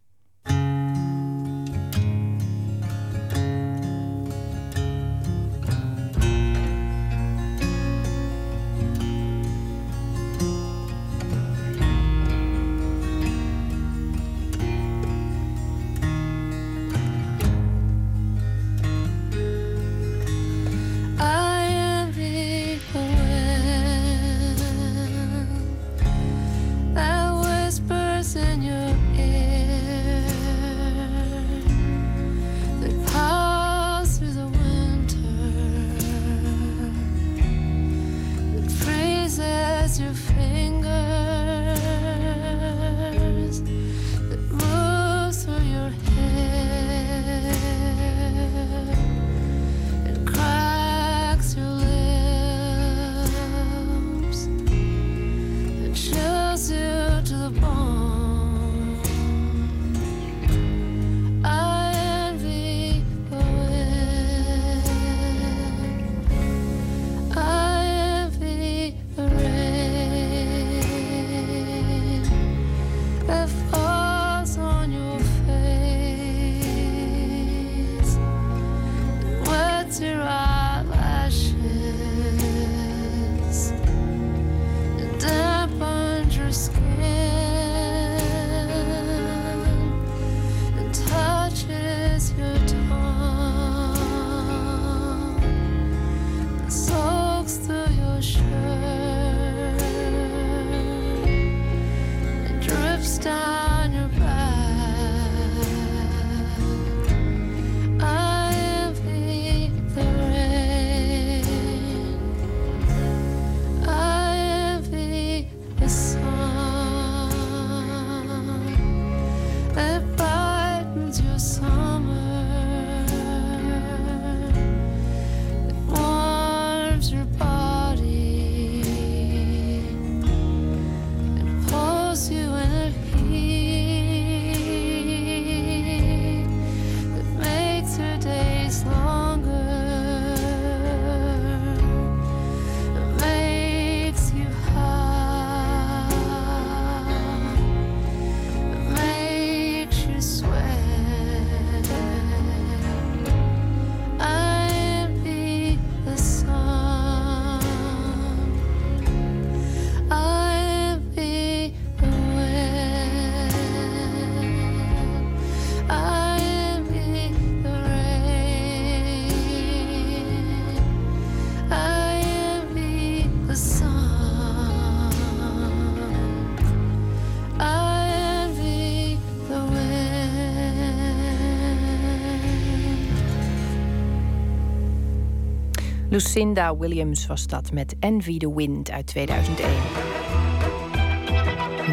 Lucinda Williams was dat met Envy the Wind uit 2001.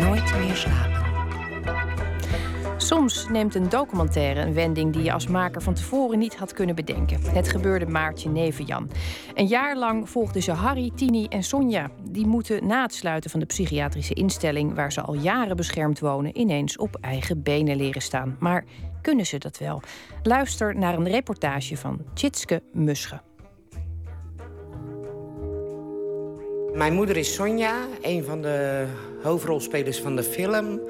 Nooit meer slapen. Soms neemt een documentaire een wending die je als maker van tevoren niet had kunnen bedenken. Het gebeurde Maartje Nevenjan. Een jaar lang volgden ze Harry, Tini en Sonja. Die moeten na het sluiten van de psychiatrische instelling, waar ze al jaren beschermd wonen, ineens op eigen benen leren staan. Maar kunnen ze dat wel? Luister naar een reportage van Tjitske Musche. Mijn moeder is Sonja, een van de hoofdrolspelers van de film.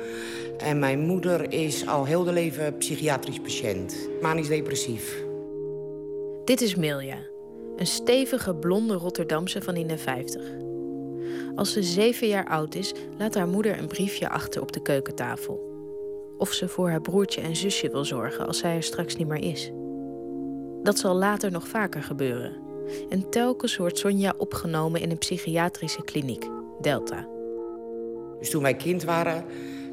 En mijn moeder is al heel de leven psychiatrisch patiënt. Manisch depressief. Dit is Milja, een stevige blonde Rotterdamse van in de 50. Als ze zeven jaar oud is, laat haar moeder een briefje achter op de keukentafel. Of ze voor haar broertje en zusje wil zorgen als zij er straks niet meer is. Dat zal later nog vaker gebeuren. En telkens wordt Sonja opgenomen in een psychiatrische kliniek, Delta. Dus toen wij kind waren,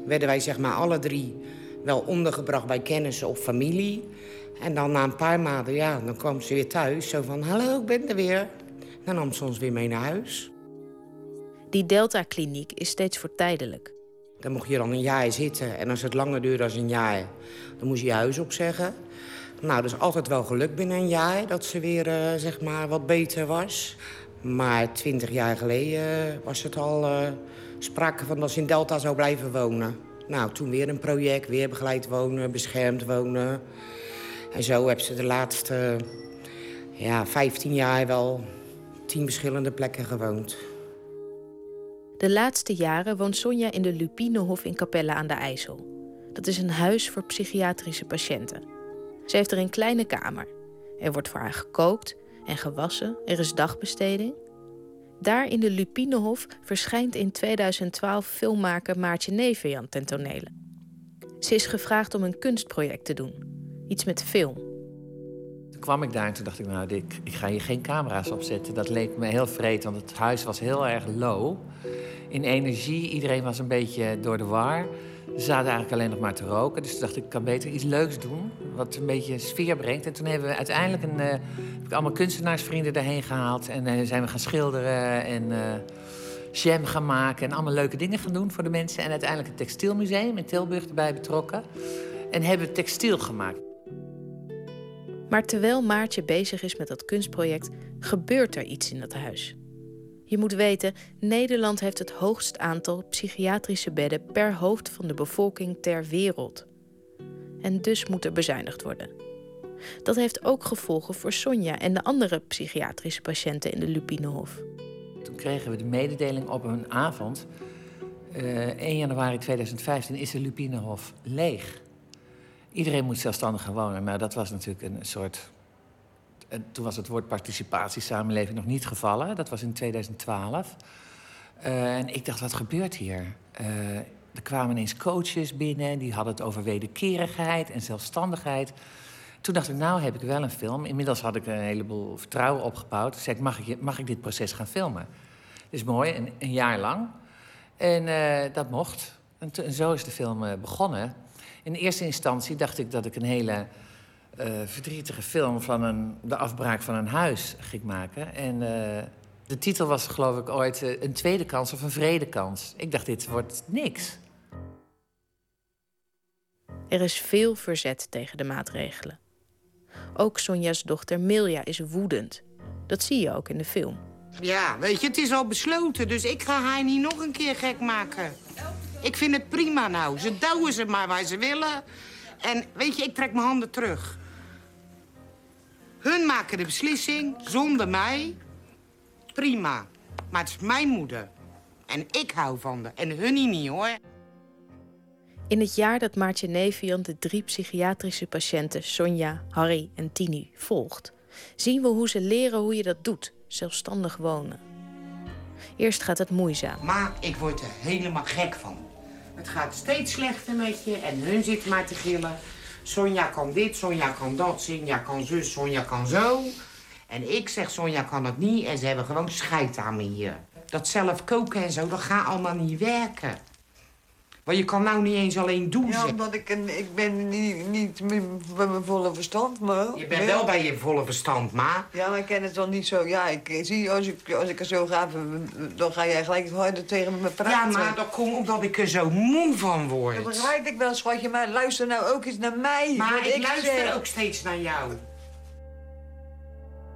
werden wij zeg maar alle drie wel ondergebracht bij kennissen of familie. En dan na een paar maanden, ja, dan kwam ze weer thuis. Zo van, hallo, ik ben er weer. Dan nam ze ons weer mee naar huis. Die Delta-kliniek is steeds voor tijdelijk. Dan mocht je dan een jaar zitten. En als het langer duurde dan een jaar, dan moest je je huis opzeggen. Nou, is altijd wel geluk binnen een jaar dat ze weer uh, zeg maar wat beter was. Maar twintig jaar geleden was het al uh, sprake van dat ze in Delta zou blijven wonen. Nou, toen weer een project, weer begeleid wonen, beschermd wonen. En zo hebben ze de laatste ja, 15 jaar wel tien verschillende plekken gewoond. De laatste jaren woont Sonja in de Lupinehof in Capelle aan de IJssel. Dat is een huis voor psychiatrische patiënten. Ze heeft er een kleine kamer. Er wordt voor haar gekookt en gewassen. Er is dagbesteding. Daar in de Lupinehof verschijnt in 2012 filmmaker Maartje Nevenjan ten tonele. Ze is gevraagd om een kunstproject te doen. Iets met film. Toen kwam ik daar en toen dacht ik, nou, ik, ik ga hier geen camera's opzetten. Dat leek me heel vreed, want het huis was heel erg low. In energie, iedereen was een beetje door de war. Ze zaten eigenlijk alleen nog maar te roken. Dus toen dacht ik, ik kan beter iets leuks doen. Wat een beetje sfeer brengt. En toen hebben we uiteindelijk een, uh, heb ik allemaal kunstenaarsvrienden daarheen gehaald. En uh, zijn we gaan schilderen en uh, jam gaan maken. En allemaal leuke dingen gaan doen voor de mensen. En uiteindelijk het textielmuseum in Tilburg erbij betrokken. En hebben textiel gemaakt. Maar terwijl Maartje bezig is met dat kunstproject, gebeurt er iets in dat huis. Je moet weten, Nederland heeft het hoogst aantal psychiatrische bedden per hoofd van de bevolking ter wereld. En dus moet er bezuinigd worden. Dat heeft ook gevolgen voor Sonja en de andere psychiatrische patiënten in de Lupinehof. Toen kregen we de mededeling op een avond. Uh, 1 januari 2015 is de Lupinehof leeg. Iedereen moet zelfstandig wonen. Nou, dat was natuurlijk een soort en toen was het woord participatiesamenleving nog niet gevallen. Dat was in 2012. Uh, en ik dacht, wat gebeurt hier? Uh, er kwamen ineens coaches binnen, die hadden het over wederkerigheid en zelfstandigheid. Toen dacht ik, nou heb ik wel een film. Inmiddels had ik een heleboel vertrouwen opgebouwd. Toen zei ik, mag ik, mag ik dit proces gaan filmen? Dat is mooi, een, een jaar lang. En uh, dat mocht. En, en, zo is de film begonnen. In eerste instantie dacht ik dat ik een hele uh, verdrietige film van een, de afbraak van een huis ging maken. En uh, de titel was geloof ik ooit uh, een tweede kans of een vredekans. Ik dacht, dit wordt niks. Er is veel verzet tegen de maatregelen. Ook Sonja's dochter Milja is woedend. Dat zie je ook in de film. Ja, weet je, het is al besloten, dus ik ga haar niet nog een keer gek maken. Ik vind het prima nou. Ze douwen ze maar waar ze willen. En weet je, ik trek mijn handen terug. Hun maken de beslissing, zonder mij. Prima. Maar het is mijn moeder. En ik hou van haar. En hun niet, hoor. In het jaar dat Maartje Nevian de drie psychiatrische patiënten... Sonja, Harry en Tini volgt... zien we hoe ze leren hoe je dat doet. Zelfstandig wonen. Eerst gaat het moeizaam. Maar ik word er helemaal gek van. Het gaat steeds slechter met je en hun zitten maar te gillen. Sonja kan dit, Sonja kan dat, Sonja kan zus, Sonja kan zo. En ik zeg, Sonja kan het niet en ze hebben gewoon scheid aan me hier. Dat zelf koken en zo, dat gaat allemaal niet werken. Want je kan nou niet eens alleen doen. Ja, omdat ik, een, ik ben niet, niet bij mijn volle verstand, maar... Je bent wel bij je volle verstand, ma. Ja, maar ik ken het wel niet zo. Ja, ik zie, als ik, als ik er zo ga, dan ga jij gelijk harder tegen me praten. Ja, maar dat komt omdat ik er zo moe van word. Dat begrijp ik wel, schatje, maar luister nou ook eens naar mij. Maar ik, luister ook steeds naar jou.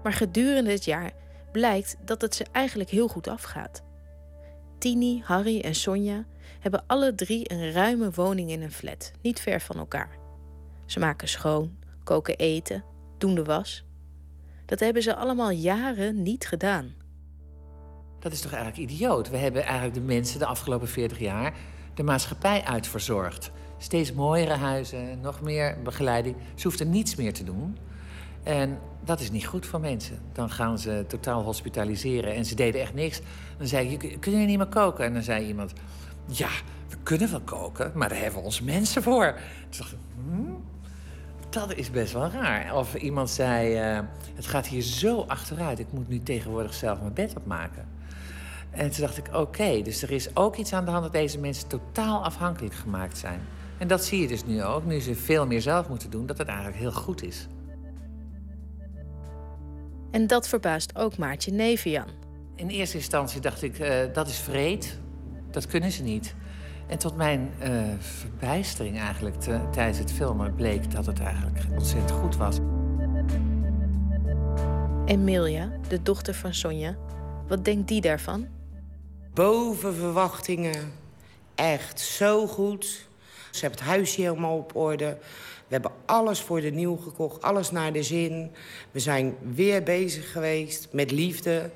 Maar gedurende het jaar blijkt dat het ze eigenlijk heel goed afgaat. Tini, Harry en Sonja hebben alle drie een ruime woning in een flat, niet ver van elkaar. Ze maken schoon, koken eten, doen de was. Dat hebben ze allemaal jaren niet gedaan. Dat is toch eigenlijk idioot? We hebben eigenlijk de mensen de afgelopen 40 jaar de maatschappij uitverzorgd. Steeds mooiere huizen, nog meer begeleiding. Ze hoeft er niets meer te doen. En dat is niet goed voor mensen. Dan gaan ze totaal hospitaliseren en ze deden echt niks. Dan zei je, kun je niet meer koken? En dan zei iemand, ja, we kunnen wel koken, maar daar hebben we ons mensen voor. Toen dacht ik, hmm, dat is best wel raar. Of iemand zei, uh, het gaat hier zo achteruit, ik moet nu tegenwoordig zelf mijn bed opmaken. En toen dacht ik, oké, dus er is ook iets aan de hand dat deze mensen totaal afhankelijk gemaakt zijn. En dat zie je dus nu ook, nu ze veel meer zelf moeten doen, dat het eigenlijk heel goed is. En dat verbaast ook Maartje Nevian. In eerste instantie dacht ik, uh, dat is vreed. Dat kunnen ze niet. En tot mijn uh, verbijstering eigenlijk tijdens het filmen bleek dat het eigenlijk ontzettend goed was. Emilia, de dochter van Sonja, wat denkt die daarvan? Boven verwachtingen. Echt zo goed. Ze hebben het huisje helemaal op orde. We hebben alles voor de nieuw gekocht, alles naar de zin. We zijn weer bezig geweest met liefde.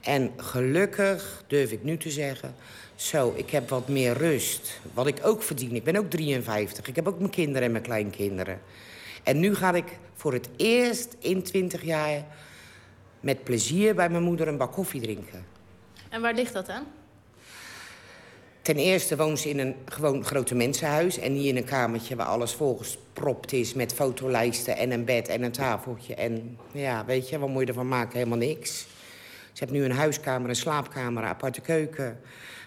En gelukkig, durf ik nu te zeggen... zo, ik heb wat meer rust. Wat ik ook verdien. Ik ben ook 53. Ik heb ook mijn kinderen en mijn kleinkinderen. En nu ga ik voor het eerst in 20 jaar... met plezier bij mijn moeder een bak koffie drinken. En waar ligt dat aan? Ten eerste woont ze in een gewoon grote mensenhuis... en niet in een kamertje waar alles volgepropt is... met fotolijsten en een bed en een tafeltje. En ja, weet je, wat moet je ervan maken? Helemaal niks. Ze heeft nu een huiskamer, een slaapkamer, een aparte keuken...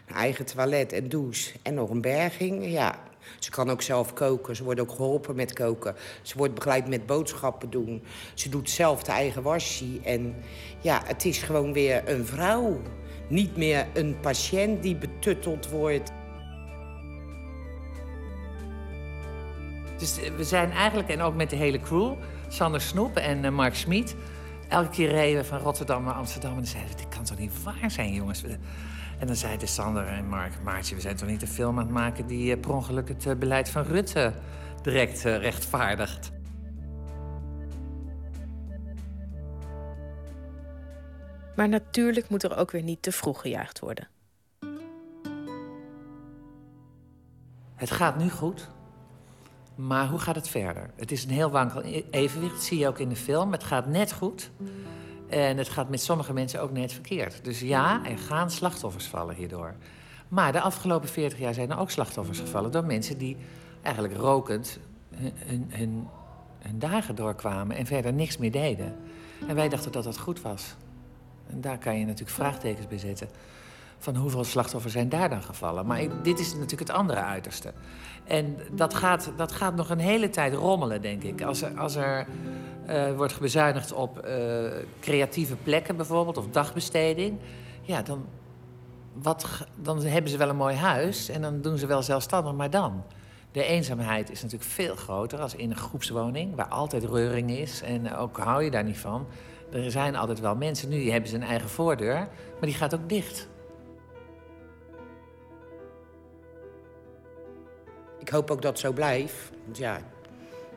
een eigen toilet en douche en nog een berging. Ja, ze kan ook zelf koken. Ze wordt ook geholpen met koken. Ze wordt begeleid met boodschappen doen. Ze doet zelf de eigen wasje. En ja, het is gewoon weer een vrouw niet meer een patiënt die betutteld wordt. Dus eh, we zijn eigenlijk, en ook met de hele crew, Sander Snoep en uh, Mark Smit, elke keer reden we van Rotterdam naar Amsterdam en zeiden Dit kan toch niet waar zijn, jongens? En dan zeiden Sander en Mark: Maartje, we zijn toch niet een film aan het maken die uh, per ongeluk het beleid van Rutte direct rechtvaardigt? Maar natuurlijk moet er ook weer niet te vroeg gejaagd worden. Het gaat nu goed, maar hoe gaat het verder? Het is een heel wankel evenwicht, dat zie je ook in de film. Het gaat net goed en het gaat met sommige mensen ook net verkeerd. Dus ja, er gaan slachtoffers vallen hierdoor. Maar de afgelopen 40 jaar zijn er ook slachtoffers gevallen door mensen die eigenlijk rokend hun, dagen doorkwamen en verder niks meer deden. En wij dachten dat dat goed was. En daar kan je natuurlijk vraagtekens bij zetten. Van hoeveel slachtoffers zijn daar dan gevallen? Maar dit is natuurlijk het andere uiterste. En dat gaat, dat gaat nog een hele tijd rommelen, denk ik. Als er, als er uh, wordt bezuinigd op uh, creatieve plekken bijvoorbeeld, of dagbesteding. Ja, dan, wat, dan hebben ze wel een mooi huis en dan doen ze wel zelfstandig, maar dan. De eenzaamheid is natuurlijk veel groter als in een groepswoning, waar altijd reuring is en ook hou je daar niet van. Er zijn altijd wel mensen. Nu hebben ze een eigen voordeur, maar die gaat ook dicht. Hoop ook dat het zo blijft. Ja,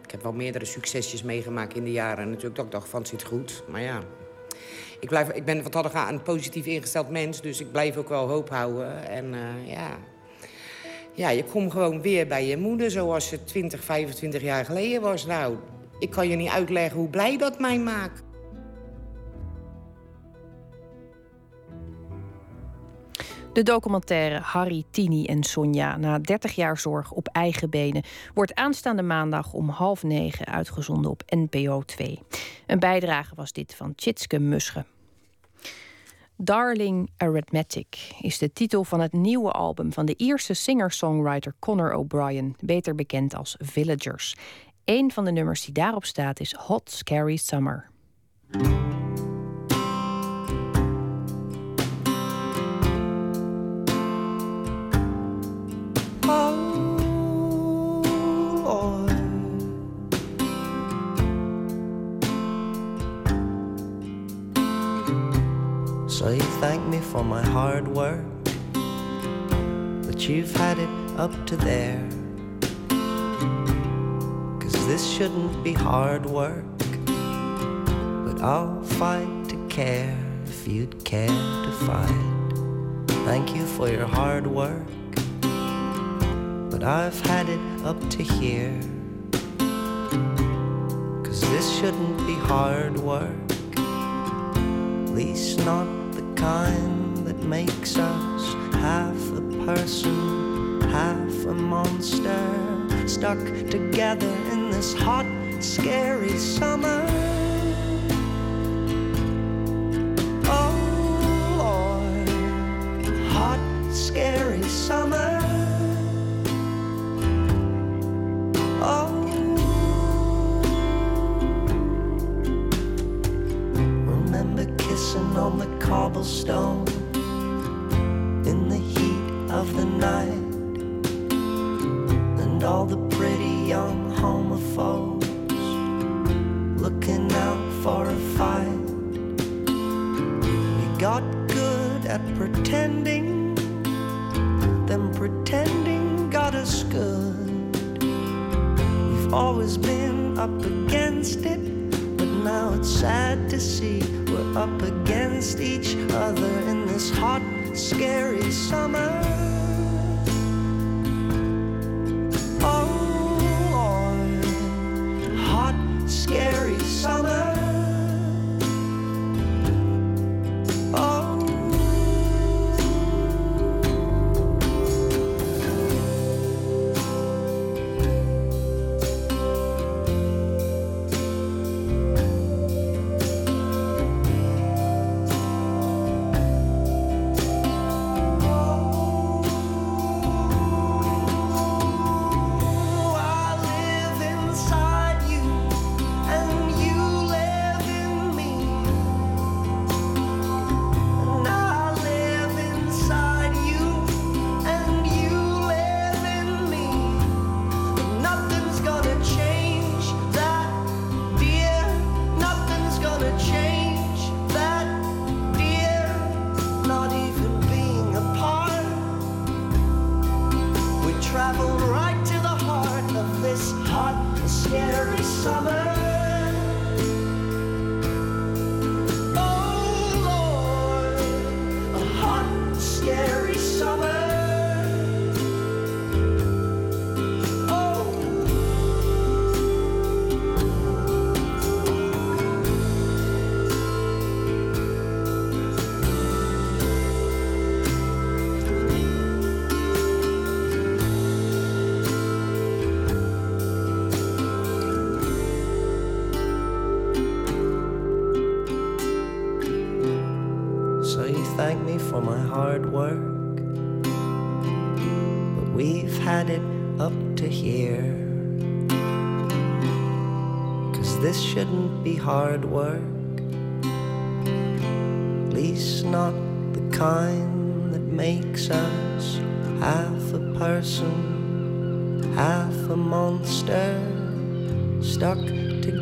ik heb wel meerdere succesjes meegemaakt in de jaren. natuurlijk dat ik dacht van het zit goed. Maar ja, ik, blijf, ik ben wat hadden een positief ingesteld mens. Dus ik blijf ook wel hoop houden. En uh, ja, ja, je komt gewoon weer bij je moeder zoals het 20, 25 jaar geleden was. Nou, ik kan je niet uitleggen hoe blij dat mij maakt. De documentaire Harry, Tini en Sonja na 30 jaar zorg op eigen benen wordt aanstaande maandag om half negen uitgezonden op NPO 2. Een bijdrage was dit van Tjitske Musche. Darling Arithmetic is de titel van het nieuwe album van de Ierse singer-songwriter Conor O'Brien, beter bekend als Villagers. Een van de nummers die daarop staat is Hot Scary Summer. Thank me for my hard work, but you've had it up to there. Cause this shouldn't be hard work, but I'll fight to care if you'd care to fight. Thank you for your hard work, but I've had it up to here. Cause this shouldn't be hard work, least not that makes us half a person, half a monster, stuck together in this hot, scary summer.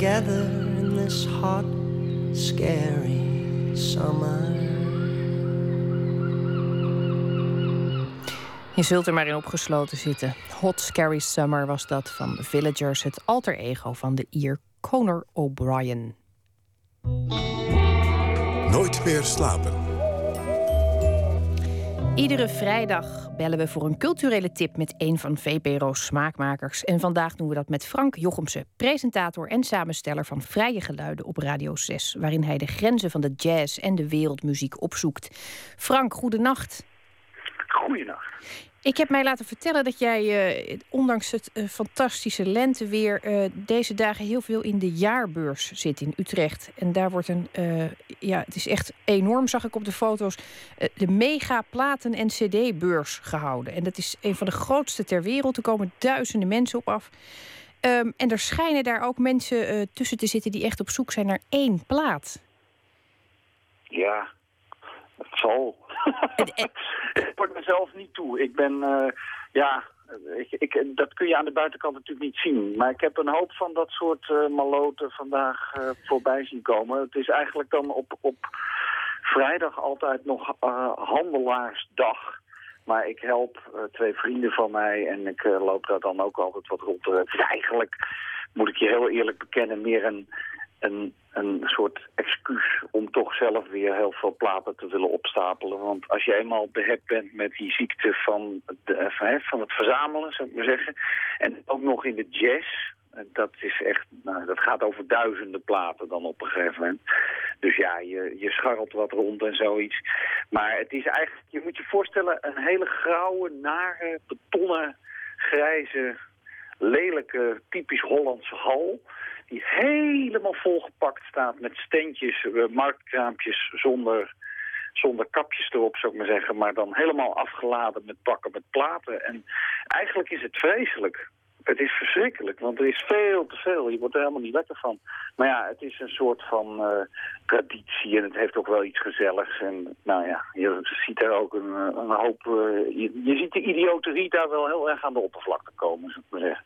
Together in this hot, scary summer. Je zult er maar in opgesloten zitten. Hot Scary Summer was dat van The Villagers, het alter ego van de Ier Conor O'Brien. Nooit meer slapen. Iedere vrijdag bellen we voor een culturele tip met een van VPRO's smaakmakers. En vandaag doen we dat met Frank Jochemsen, presentator en samensteller van Vrije Geluiden op Radio 6, waarin hij de grenzen van de jazz en de wereldmuziek opzoekt. Frank, goedenacht. Goedenacht. Ik heb mij laten vertellen dat jij, uh, ondanks het uh, fantastische lenteweer, uh, deze dagen heel veel in de jaarbeurs zit in Utrecht. En daar wordt een, ja, het is echt enorm, zag ik op de foto's, de mega platen- en cd-beurs gehouden. En dat is een van de grootste ter wereld. Er komen duizenden mensen op af. Um, en er schijnen daar ook mensen tussen te zitten die echt op zoek zijn naar één plaat. Ja, zal. [laughs] ik word mezelf niet toe. Ik ben, uh, ja, ik, ik, dat kun je aan de buitenkant natuurlijk niet zien. Maar ik heb een hoop van dat soort uh, maloten vandaag uh, voorbij zien komen. Het is eigenlijk dan op, op vrijdag altijd nog handelaarsdag. Maar ik help twee vrienden van mij en ik loop daar dan ook altijd wat rond. Het is eigenlijk, moet ik je heel eerlijk bekennen, meer een een, een soort excuus om toch zelf weer heel veel platen te willen opstapelen. Want als je eenmaal behept bent met die ziekte van, van het verzamelen, zou ik maar zeggen. En ook nog in de jazz, dat is echt, nou, dat gaat over duizenden platen dan op een gegeven moment. Dus ja, je, je scharrelt wat rond en zoiets. Maar het is eigenlijk, je moet je voorstellen, een hele grauwe, nare, betonnen, grijze, lelijke, typisch Hollandse hal die helemaal volgepakt staat met steentjes, uh, marktkraampjes zonder, zonder kapjes erop, zou ik maar zeggen. Maar dan helemaal afgeladen met bakken met platen. En eigenlijk is het vreselijk. Het is verschrikkelijk, want er is veel te veel. Je wordt er helemaal niet lekker van. Maar ja, het is een soort van uh, traditie en het heeft ook wel iets gezelligs. En nou ja, je ziet er ook een, eh, een hoop... Uh, je, ziet de idioterie daar wel heel erg aan de oppervlakte komen, zou ik maar zeggen.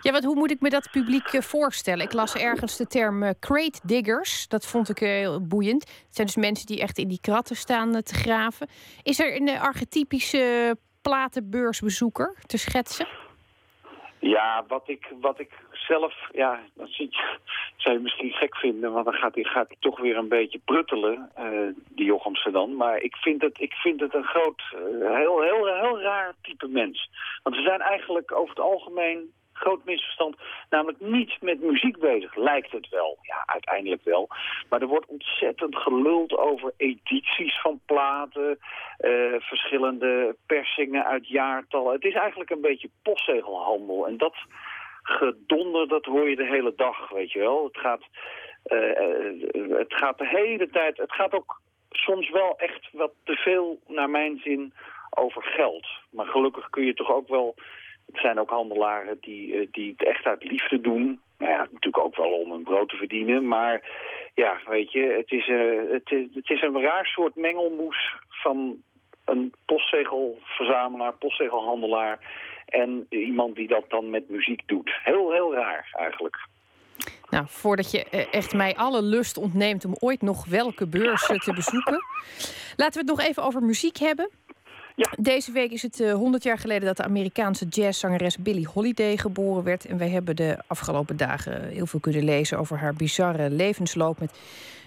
Ja, wat, hoe moet ik me dat publiek voorstellen? Ik las ergens de term crate diggers. Dat vond ik heel boeiend. Het zijn dus mensen die echt in die kratten staan te graven. Is er een archetypische platenbeursbezoeker te schetsen? Ja, wat ik, wat ik zelf, ja, dat zie je, [laughs] zou je misschien gek vinden, want dan gaat hij, gaat toch weer een beetje pruttelen, uh, die Jochemse dan. Maar ik vind het, ik vind het een groot, uh, heel, heel, heel raar type mens. Want ze zijn eigenlijk over het algemeen groot misverstand. Namelijk niet met muziek bezig, lijkt het wel. Ja, uiteindelijk wel. Maar er wordt ontzettend geluld over edities van platen, uh, verschillende persingen uit jaartallen. Het is eigenlijk een beetje postzegelhandel. En dat gedonder, dat hoor je de hele dag, weet je wel. Het gaat, uh, het gaat de hele tijd, het gaat ook soms wel echt wat te veel, naar mijn zin, over geld. Maar gelukkig kun je toch ook wel het zijn ook handelaren die, eh, die het echt uit liefde doen. Nou ja, natuurlijk ook wel om hun brood te verdienen. Maar ja, weet je, het is, uh, het, is, het is een raar soort mengelmoes van een postzegelverzamelaar, postzegelhandelaar... en iemand die dat dan met muziek doet. Heel, heel raar eigenlijk. Nou, voordat je eh, echt mij alle lust ontneemt om ooit nog welke beurs te bezoeken... laten we het nog even over muziek hebben. Ja. Deze week is het uh, eh, 100 jaar geleden dat de Amerikaanse jazzzangeres Billie Holiday geboren werd. En wij hebben de afgelopen dagen heel veel kunnen lezen over haar bizarre levensloop met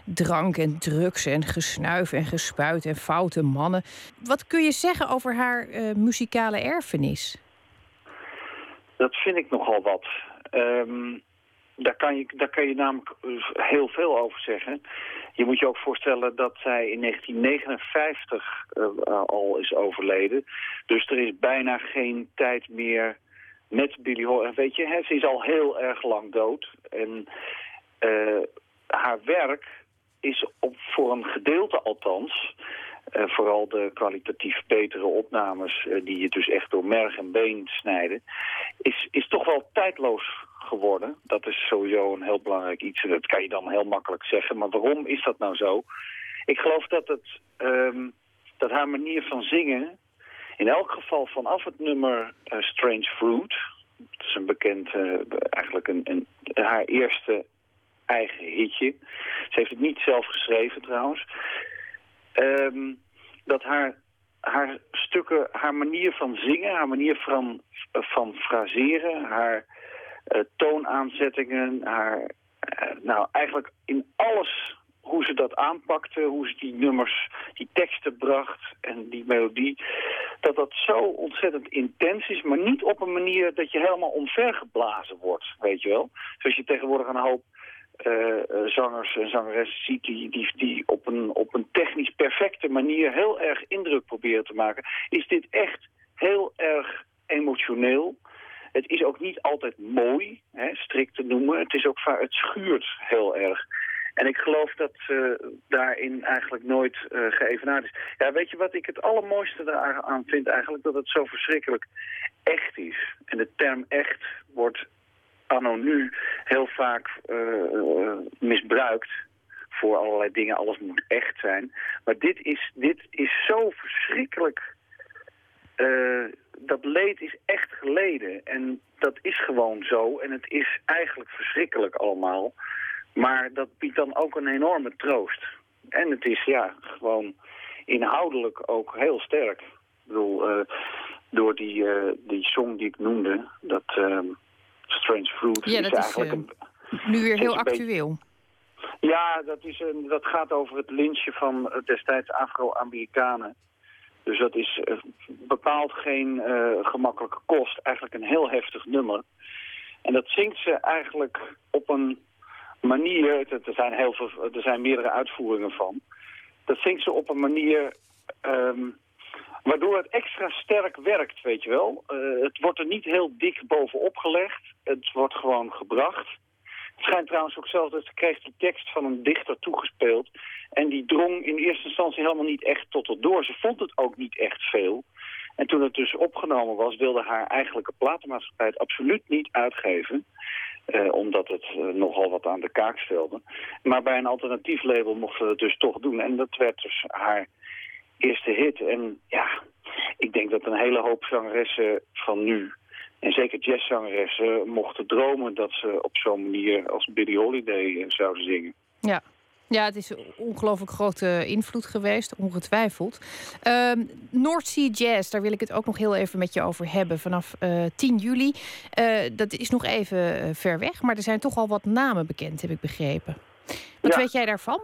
drank en drugs en gesnuif en gespuit en foute mannen. Wat kun je zeggen over haar uh, muzikale erfenis? Dat vind ik nogal wat. Um, daar kan, je, daar kan je namelijk heel veel over zeggen. Je moet je ook voorstellen dat zij in 1959 uh, eh, al is overleden. Dus er is bijna geen tijd meer met Billie Holiday. Weet je, ze is al heel erg lang dood. En haar werk is op, voor een gedeelte althans... Vooral de kwalitatief betere opnames, die je dus echt door merg en been snijden, is, is toch wel tijdloos geworden. Dat is sowieso een heel belangrijk iets. Dat kan je dan heel makkelijk zeggen. Maar waarom is dat nou zo? Ik geloof dat, het, um, dat haar manier van zingen... in elk geval vanaf het nummer uh, Strange Fruit... dat is een bekend, uh, eigenlijk een, een, haar eerste eigen hitje. Ze heeft het niet zelf geschreven trouwens. Um, dat haar, haar stukken, haar manier van zingen, haar manier van, van fraseren... haar toonaanzettingen, haar, uh, nou eigenlijk in alles hoe ze dat aanpakte, hoe ze die nummers, die teksten bracht en die melodie, dat dat zo ontzettend intens is, maar niet op een manier dat je helemaal omvergeblazen wordt, weet je wel. Zoals je tegenwoordig een hoop uh, zangers en zangeressen ziet die, die, die op, een, op een technisch perfecte manier heel erg indruk proberen te maken, is dit echt heel erg emotioneel. Het is ook niet altijd mooi, hè, strikt te noemen. Het, is ook, het schuurt heel erg. En ik geloof dat ze daarin eigenlijk nooit uh, geëvenaard is. Ja, weet je wat ik het allermooiste daaraan vind eigenlijk? Dat het zo verschrikkelijk echt is. En de term echt wordt anno nu heel vaak uh, misbruikt voor allerlei dingen. Alles moet echt zijn. Maar dit is, dit is zo verschrikkelijk... Uh, dat leed is echt geleden. En dat is gewoon zo. En het is eigenlijk verschrikkelijk allemaal. Maar dat biedt dan ook een enorme troost. En het is ja, gewoon inhoudelijk ook heel sterk. Ik bedoel, uh, door die, uh, die song die ik noemde, dat uh, Strange Fruit... Ja, dat is, eigenlijk een, nu weer heel actueel. Ja, dat, is een, dat gaat over het lynchen van destijds Afro-Amerikanen. Dus dat is bepaald geen gemakkelijke kost. Eigenlijk een heel heftig nummer. En dat zingt ze eigenlijk op een manier, er zijn, heel veel, er zijn meerdere uitvoeringen van. Dat zingt ze op een manier um, waardoor het extra sterk werkt, weet je wel. Uh, het wordt er niet heel dik bovenop gelegd. Het wordt gewoon gebracht. Schijnt trouwens ook zelfs dat ze kreeg die tekst van een dichter toegespeeld. En die drong in eerste instantie helemaal niet echt tot het door. Ze vond het ook niet echt veel. En toen het dus opgenomen was, wilde haar eigenlijke platenmaatschappij het absoluut niet uitgeven. Eh, omdat het eh, nogal wat aan de kaak stelde. Maar bij een alternatief label mochten we het dus toch doen. En dat werd dus haar eerste hit. En ja, ik denk dat een hele hoop zangeressen van nu... en zeker jazzzangeressen mochten dromen... dat ze op zo'n manier als Billie Holiday eh, zouden zingen. Ja, ja, het is een ongelooflijk grote invloed geweest, ongetwijfeld. Uh, North Sea Jazz, daar wil ik het ook nog heel even met je over hebben. Vanaf uh, eh, 10 juli. Uh, dat is nog even eh, ver weg, maar er zijn toch al wat namen bekend, heb ik begrepen. Wat weet jij daarvan?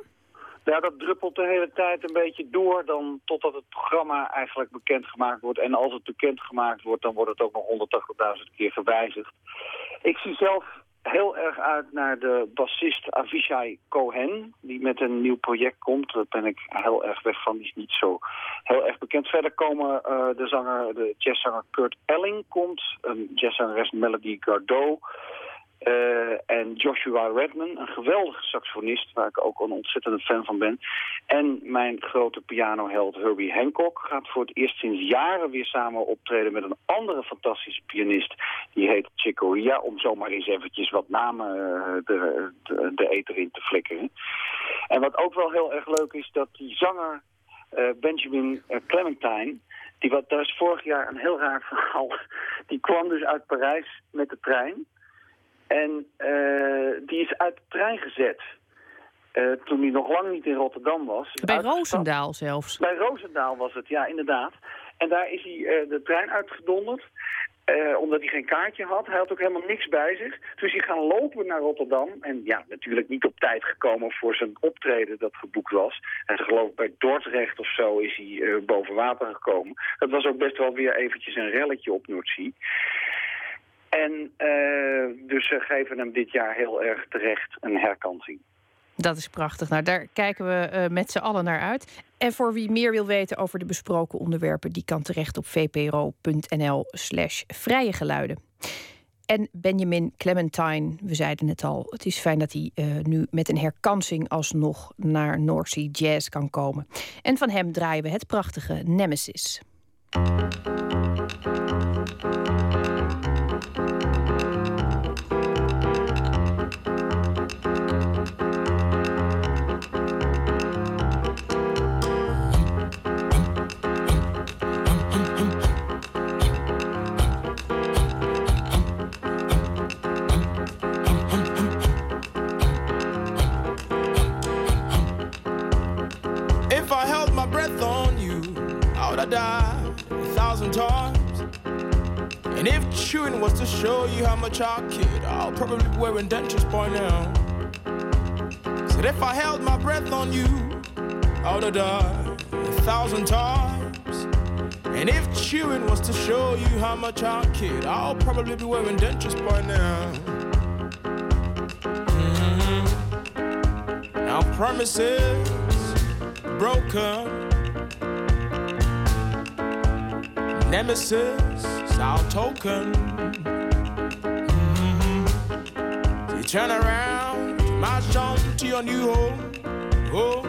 Ja, dat druppelt de hele tijd een beetje door dan totdat het programma eigenlijk bekendgemaakt wordt. En als het bekendgemaakt wordt, dan wordt het ook nog 180.000 keer gewijzigd. Ik zie zelf heel erg uit naar de bassist Avishai Cohen, die met een nieuw project komt. Daar ben ik heel erg weg van, die is niet zo heel erg bekend. Verder komen uh, de zanger, de jazzzanger Kurt Elling komt, een jazzzangeres Melody Gardot... Uh, en Joshua Redman, een geweldige saxofonist, waar ik ook een ontzettende fan van ben. En mijn grote pianoheld Herbie Hancock gaat voor het eerst sinds jaren weer samen optreden met een andere fantastische pianist. Die heet Chick Corea, om zomaar eens eventjes wat namen uh, de, de, de eter in te flikkeren. En wat ook wel heel erg leuk is, dat die zanger uh, Benjamin Clementine... Die wat, daar is vorig jaar een heel raar verhaal. [laughs] Die kwam dus uit Parijs met de trein. En uh, die is uit de trein gezet. Uh, toen hij nog lang niet in Rotterdam was. Bij Roosendaal zelfs. Bij Roosendaal was het, ja, inderdaad. En daar is hij uh, de trein uitgedonderd. omdat hij geen kaartje had. Hij had ook helemaal niks bij zich. Dus hij gaan lopen naar Rotterdam. En ja, natuurlijk niet op tijd gekomen voor zijn optreden dat geboekt was. En geloof ik bij Dordrecht of zo is hij boven water gekomen. Dat was ook best wel weer eventjes een relletje op Noordzee. En uh, dus ze geven hem dit jaar heel erg terecht een herkansing. Dat is prachtig. Nou, daar kijken we uh, met z'n allen naar uit. En voor wie meer wil weten over de besproken onderwerpen, die kan terecht op vpro.nl/slash vrije geluiden. En Benjamin Clementine, we zeiden het al, het is fijn dat hij uh, nu met een herkansing alsnog naar North Sea Jazz kan komen. En van hem draaien we het prachtige Nemesis. I die a thousand times. And if chewing was to show you how much I kid, I'll probably be wearing dentures by now. Said if I held my breath on you, I would have died a thousand times. And if chewing was to show you how much I kid, I'll probably be wearing dentures by now. Mm-hmm. Now promises broken nemesis is our token. Mm-hmm. So you turn around, march on to your new home. Oh.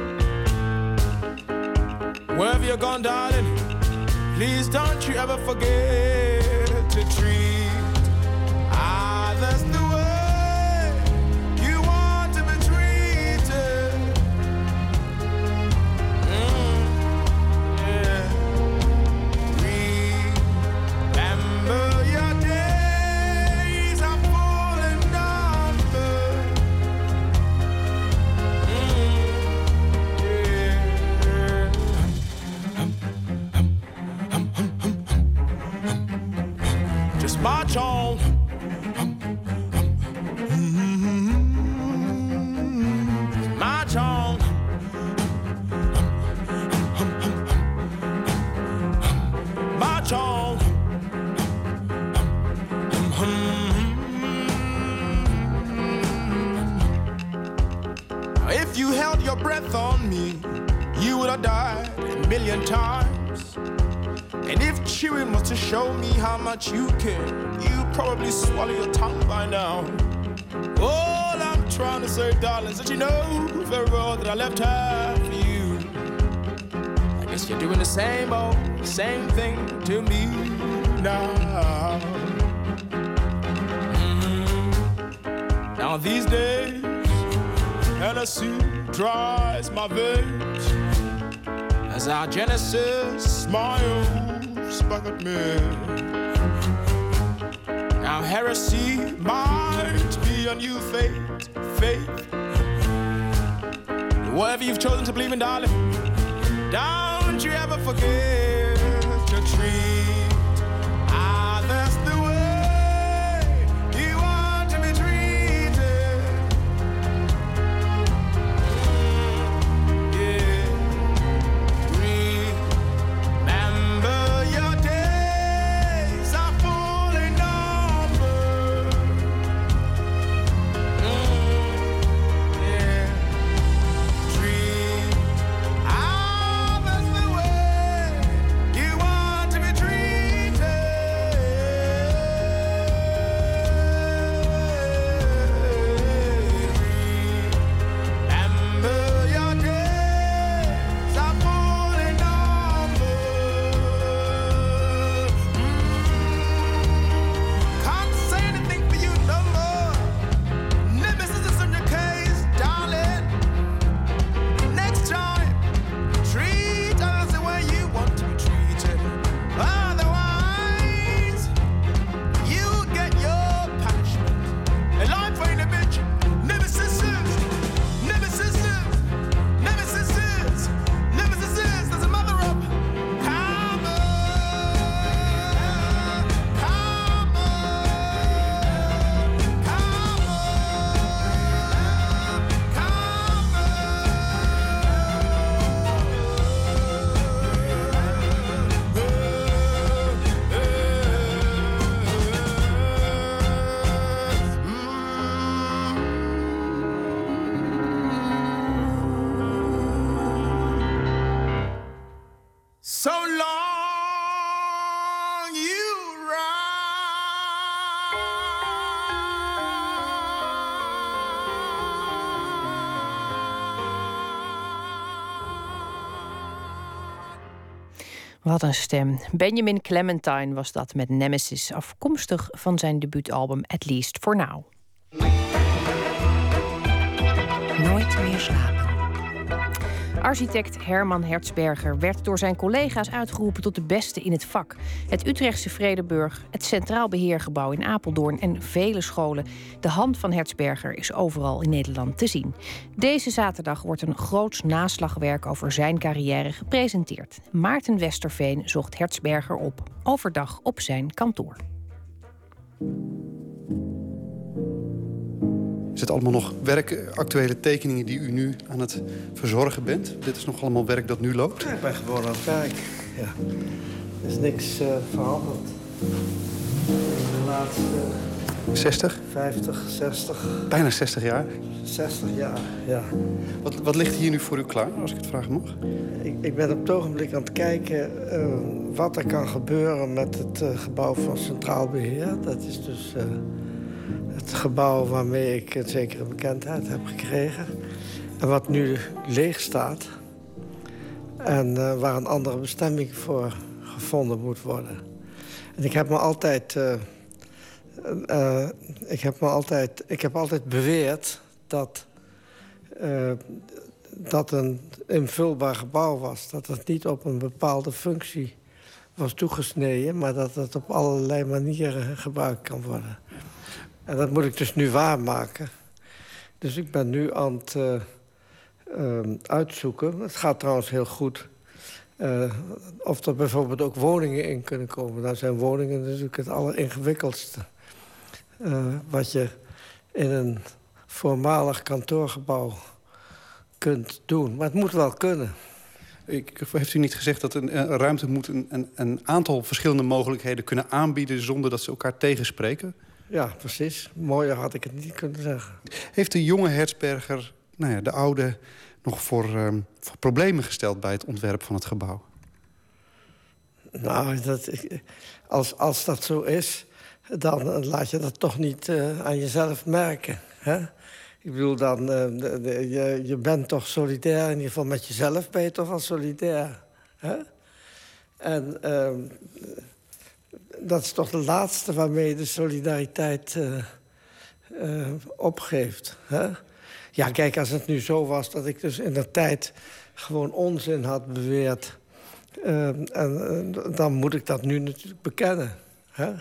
Wherever you're gone, darling, please don't you ever forget to treat well that I left her for you. I guess you're doing the same old, same thing to me now. Mhm. Now these days, Hennessy dries my veins as our Genesis smiles back at me. Now heresy might be a new faith, faith. Whatever you've chosen to believe in, darling, don't you ever forget to treat Wat een stem. Benjamin Clementine was dat met Nemesis, afkomstig van zijn debuutalbum At Least For Now. Nooit meer slapen. Architect Herman Hertzberger werd door zijn collega's uitgeroepen tot de beste in het vak. Het Utrechtse Vredeburg, het Centraal Beheergebouw in Apeldoorn en vele scholen. De hand van Hertzberger is overal in Nederland te zien. Deze zaterdag wordt een groots naslagwerk over zijn carrière gepresenteerd. Maarten Westerveen zocht Hertzberger op, overdag op zijn kantoor. Is het allemaal nog werk, eh, actuele tekeningen die u nu aan het verzorgen bent? Dit is nog allemaal werk dat nu loopt? Ja, ik ben gewoon aan het kijken. Ja. Er is niks eh, veranderd. In de laatste 60? 50, 60. Bijna 60 jaar? 60 jaar, ja. Wat, wat ligt hier nu voor u klaar, als ik het vragen mag? Ik, ik ben op het ogenblik aan het kijken uh, wat er kan gebeuren met het gebouw van Centraal Beheer. Dat is dus het gebouw waarmee ik een zekere bekendheid heb gekregen. En wat nu leeg staat. En waar een andere bestemming voor gevonden moet worden. En ik heb me altijd uh, ik, heb me altijd, ik heb altijd beweerd dat dat een invulbaar gebouw was. Dat het niet op een bepaalde functie was toegesneden... maar dat het op allerlei manieren gebruikt kan worden. En dat moet ik dus nu waarmaken. Dus ik ben nu aan het uh, uitzoeken. Het gaat trouwens heel goed... Uh, of er bijvoorbeeld ook woningen in kunnen komen. Daar zijn woningen natuurlijk het alleringewikkeldste. Uh, wat je in een voormalig kantoorgebouw kunt doen. Maar het moet wel kunnen. Ik, heeft u niet gezegd dat een, een ruimte moet een, een, een, aantal verschillende mogelijkheden kunnen aanbieden... zonder dat ze elkaar tegenspreken? Ja, precies. Mooier had ik het niet kunnen zeggen. Heeft de jonge Hertzberger, nou ja, de oude, nog voor, um, voor problemen gesteld... bij het ontwerp van het gebouw? Nou, dat, als, als dat zo is dan laat je dat toch niet uh, aan jezelf merken. Hè? Ik bedoel, dan, uh, de, de, je, je bent toch solidair, in ieder geval met jezelf ben je toch al solidair. Hè? En uh, dat is toch de laatste waarmee je de solidariteit uh, opgeeft. Hè? Ja, kijk, als het nu zo was dat ik dus in de tijd gewoon onzin had beweerd... en, dan moet ik dat nu natuurlijk bekennen. Hè?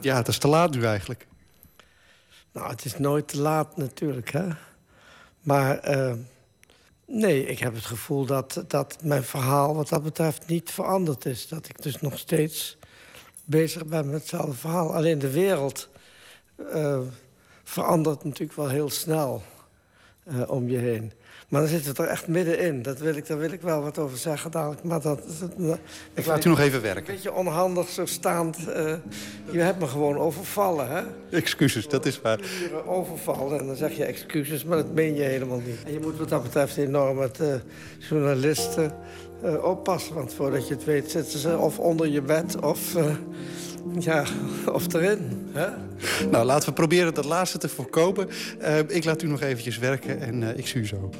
Ja, het is te laat nu eigenlijk. Nou, het is nooit te laat natuurlijk, hè. Maar uh, nee, ik heb het gevoel dat, dat mijn verhaal wat dat betreft niet veranderd is. Dat ik dus nog steeds bezig ben met hetzelfde verhaal. Alleen de wereld uh, verandert natuurlijk wel heel snel uh, om je heen. Maar dan zitten we er echt middenin. Dat wil ik, daar wil ik wel wat over zeggen dadelijk. Maar dat, dat ik laat u nog even werken. Een beetje onhandig zo staand. Uh, je hebt me gewoon overvallen, hè? Excuses, dat is waar. Overvallen en dan zeg je excuses, maar dat meen je helemaal niet. En je moet wat dat betreft enorm met uh, journalisten uh, oppassen. Want voordat je het weet zitten ze of onder je bed of... Ja, [laughs] of erin. Hè? Nou, laten we proberen dat laatste te voorkomen. Uh, ik laat u nog eventjes werken en ik zie u zo.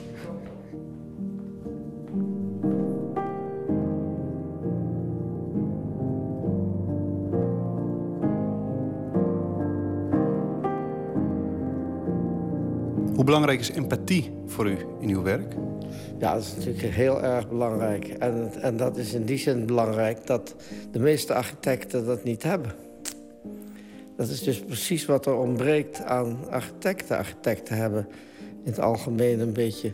Hoe belangrijk is empathie voor u in uw werk? Ja, dat is natuurlijk heel erg belangrijk. En, en dat is in die zin belangrijk dat de meeste architecten dat niet hebben. Dat is dus precies wat er ontbreekt aan architecten. Architecten hebben in het algemeen een beetje,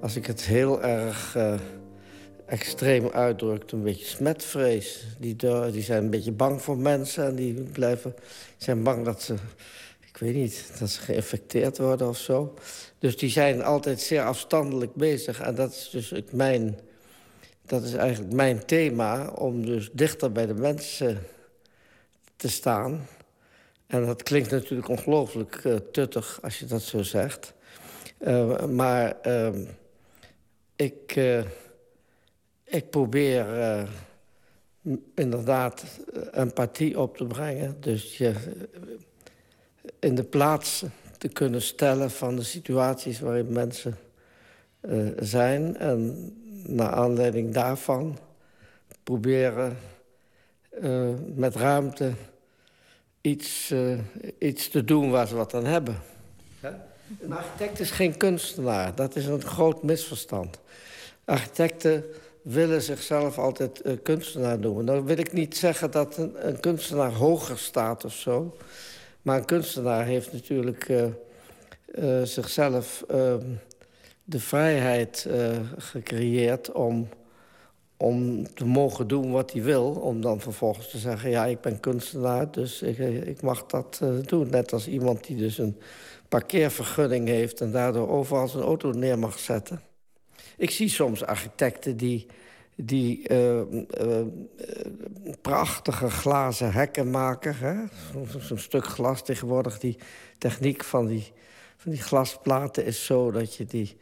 als ik het heel erg uh, extreem uitdruk, een beetje smetvrees. Die, die zijn een beetje bang voor mensen en die blijven, zijn bang dat ze, ik weet niet, dat ze geïnfecteerd worden of zo. Dus die zijn altijd zeer afstandelijk bezig. En dat is dus mijn, dat is eigenlijk mijn thema, om dus dichter bij de mensen te staan. En dat klinkt natuurlijk ongelooflijk uh, tuttig als je dat zo zegt. Uh, maar uh, ik, uh, ik probeer inderdaad empathie op te brengen. Dus je in de plaats te kunnen stellen van de situaties waarin mensen zijn. En naar aanleiding daarvan proberen met ruimte iets, uh, iets te doen waar ze wat aan hebben. Een architect is geen kunstenaar. Dat is een groot misverstand. Architecten willen zichzelf altijd kunstenaar noemen. Dan wil ik niet zeggen dat een, een, kunstenaar hoger staat of zo. Maar een kunstenaar heeft natuurlijk uh, zichzelf ehm, de vrijheid gecreëerd om om te mogen doen wat hij wil. Om dan vervolgens te zeggen, ja, ik ben kunstenaar, dus ik, ik mag dat doen. Net als iemand die dus een parkeervergunning heeft... en daardoor overal zijn auto neer mag zetten. Ik zie soms architecten die, die uh, uh, prachtige glazen hekken maken. Zo'n stuk glas tegenwoordig. Die techniek van die, van die glasplaten is zo dat je, die,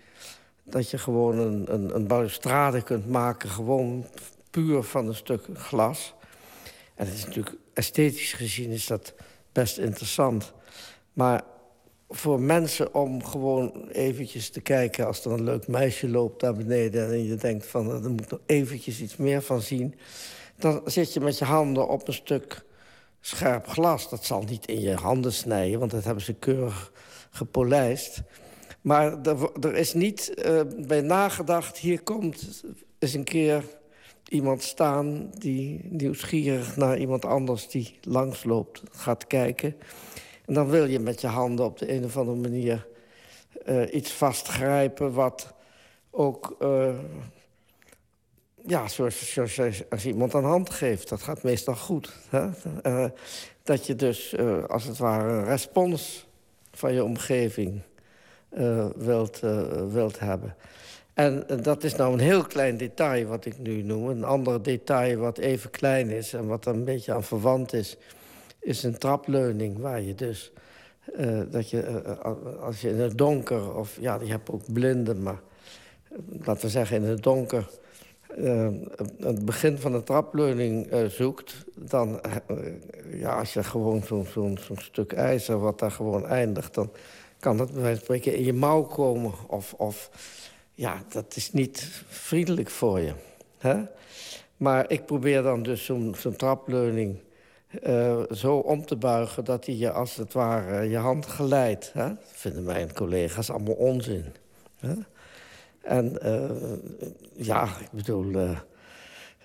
dat je gewoon een, een, een balustrade kunt maken. Gewoon puur van een stuk glas. En het is natuurlijk esthetisch gezien is dat best interessant. Maar voor mensen om gewoon eventjes te kijken... als er een leuk meisje loopt daar beneden... en je denkt van, er moet nog eventjes iets meer van zien... dan zit je met je handen op een stuk scherp glas. Dat zal niet in je handen snijden, want dat hebben ze keurig gepolijst. Maar er, is niet uh, bij nagedacht... hier komt eens een keer iemand staan die nieuwsgierig naar iemand anders... die langsloopt, gaat kijken... En dan wil je met je handen op de een of andere manier uh, iets vastgrijpen... wat ook, uh, ja, zoals, zoals, als iemand een hand geeft. Dat gaat meestal goed. Hè? Uh, dat je dus, als het ware, een respons van je omgeving wilt, wilt hebben. En dat is nou een heel klein detail wat ik nu noem. Een ander detail wat even klein is en wat er een beetje aan verwant is is een trapleuning waar je dus... Uh, dat je, uh, als je in het donker, of ja, je hebt ook blinden... maar laten we zeggen in het donker... Het begin van de trapleuning zoekt... dan, ja, als je gewoon zo'n zo zo stuk ijzer wat daar gewoon eindigt... dan kan dat bij wijze van spreken in je mouw komen. Of, of ja, dat is niet vriendelijk voor je. Hè? Maar ik probeer dan dus zo'n zo trapleuning uh, zo om te buigen dat hij je als het ware je hand geleidt. Hè? Dat vinden mijn collega's allemaal onzin. Hè? En uh, ja, ik bedoel, uh,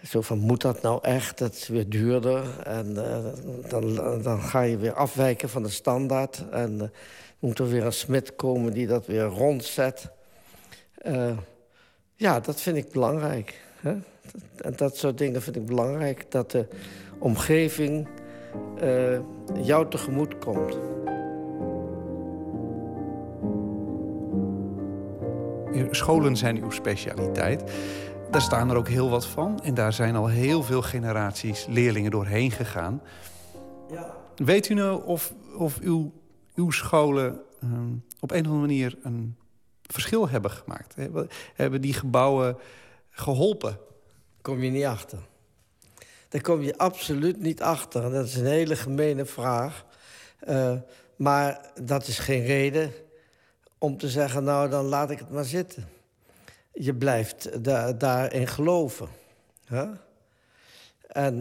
zo van moet dat nou echt? Dat is weer duurder. En dan, dan ga je weer afwijken van de standaard. En moet er weer een smid komen die dat weer rondzet. ja, dat vind ik belangrijk. Hè? En dat soort dingen vind ik belangrijk. Dat de omgeving uh, jou tegemoet komt. Scholen zijn uw specialiteit. Daar staan er ook heel wat van. En daar zijn al heel veel generaties leerlingen doorheen gegaan. Ja. Weet u nou of, of uw, uw scholen uh, op een of andere manier een verschil hebben gemaakt? Hebben die gebouwen geholpen? Kom je niet achter. Daar kom je absoluut niet achter. Dat is een hele gemene vraag. Uh, maar dat is geen reden om te zeggen, nou, dan laat ik het maar zitten. Je blijft da daarin geloven. Huh? En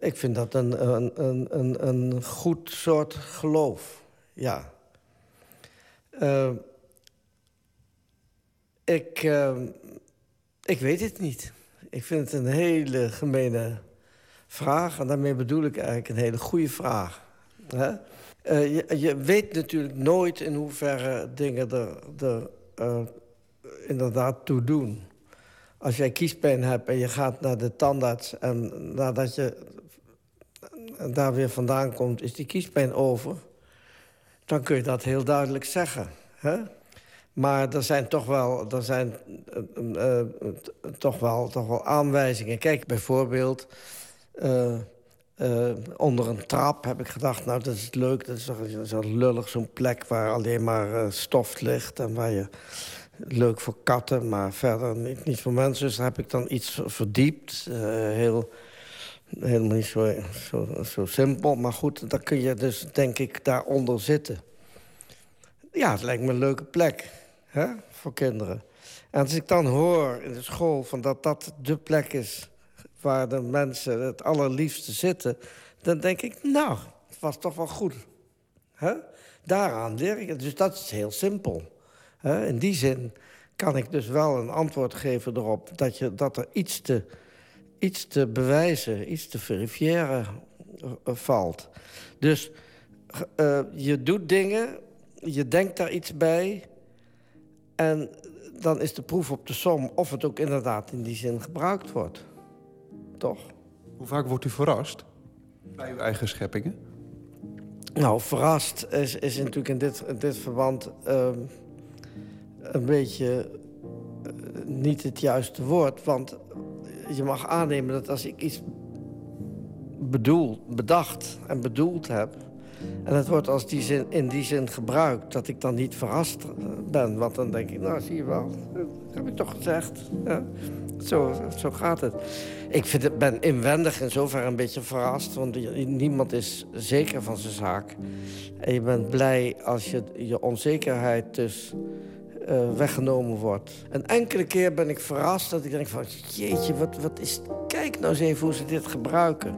ik vind dat een, een, een, een goed soort geloof, ja. Uh, ik, ik weet het niet. Ik vind het een hele gemene vraag. En daarmee bedoel ik eigenlijk een hele goede vraag. Hè? Uh, je, weet natuurlijk nooit in hoeverre dingen er, uh, inderdaad toe doen. Als jij kiespijn hebt en je gaat naar de tandarts... en nadat je daar weer vandaan komt, is die kiespijn over... dan kun je dat heel duidelijk zeggen. Hè? Maar er zijn toch wel, er zijn, uh, uh, toch wel, toch wel aanwijzingen. Kijk, bijvoorbeeld... Onder een trap heb ik gedacht, nou, dat is leuk. Dat is toch zo lullig, zo'n plek waar alleen maar stof ligt... en waar je leuk voor katten, maar verder niet, niet voor mensen. Dus daar heb ik dan iets verdiept. heel, helemaal niet zo, zo, zo simpel. Maar goed, dan kun je dus, denk ik, daaronder zitten. Ja, het lijkt me een leuke plek hè, voor kinderen. En als ik dan hoor in de school van dat dat de plek is... waar de mensen het allerliefste zitten... dan denk ik, nou, het was toch wel goed. Hè? Daaraan leer ik het. Dus dat is heel simpel. Hè? In die zin kan ik dus wel een antwoord geven erop... dat, je, dat er iets te, iets te bewijzen, iets te verifiëren uh, valt. Dus uh, je doet dingen, je denkt daar iets bij... En dan is de proef op de som of het ook inderdaad in die zin gebruikt wordt. Toch? Hoe vaak wordt u verrast bij uw eigen scheppingen? Nou, verrast is, is natuurlijk in dit, in dit verband uh, een beetje uh, niet het juiste woord. Want je mag aannemen dat als ik iets bedoel, bedacht en bedoeld heb... en het wordt als die zin, in die zin gebruikt, dat ik dan niet verrast ben. Want dan denk ik, nou zie je wel, dat heb ik toch gezegd. Zo, zo gaat het. Ik vind ben inwendig in zover een beetje verrast. Want niemand is zeker van zijn zaak. En je bent blij als je, je onzekerheid dus uh, weggenomen wordt. Een enkele keer ben ik verrast dat ik denk van... jeetje, wat, wat is... Kijk nou eens even hoe ze dit gebruiken.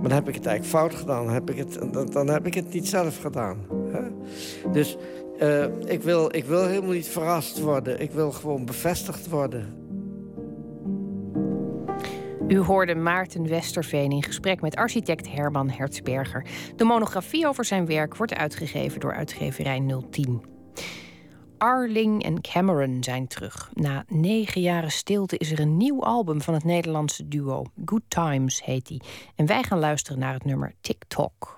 Maar dan heb ik het eigenlijk fout gedaan. Dan heb ik het, dan, dan heb ik het niet zelf gedaan. Hè? Dus uh, ik, wil, ik wil helemaal niet verrast worden. Ik wil gewoon bevestigd worden. U hoorde Maarten Westerveen in gesprek met architect Herman Hertzberger. De monografie over zijn werk wordt uitgegeven door uitgeverij 010. Arling en Cameron zijn terug. Na negen jaren stilte is er een nieuw album van het Nederlandse duo. Good Times heet die. En wij gaan luisteren naar het nummer TikTok.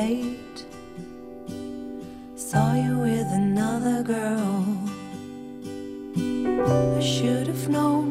late. Saw you with another girl. I should have known.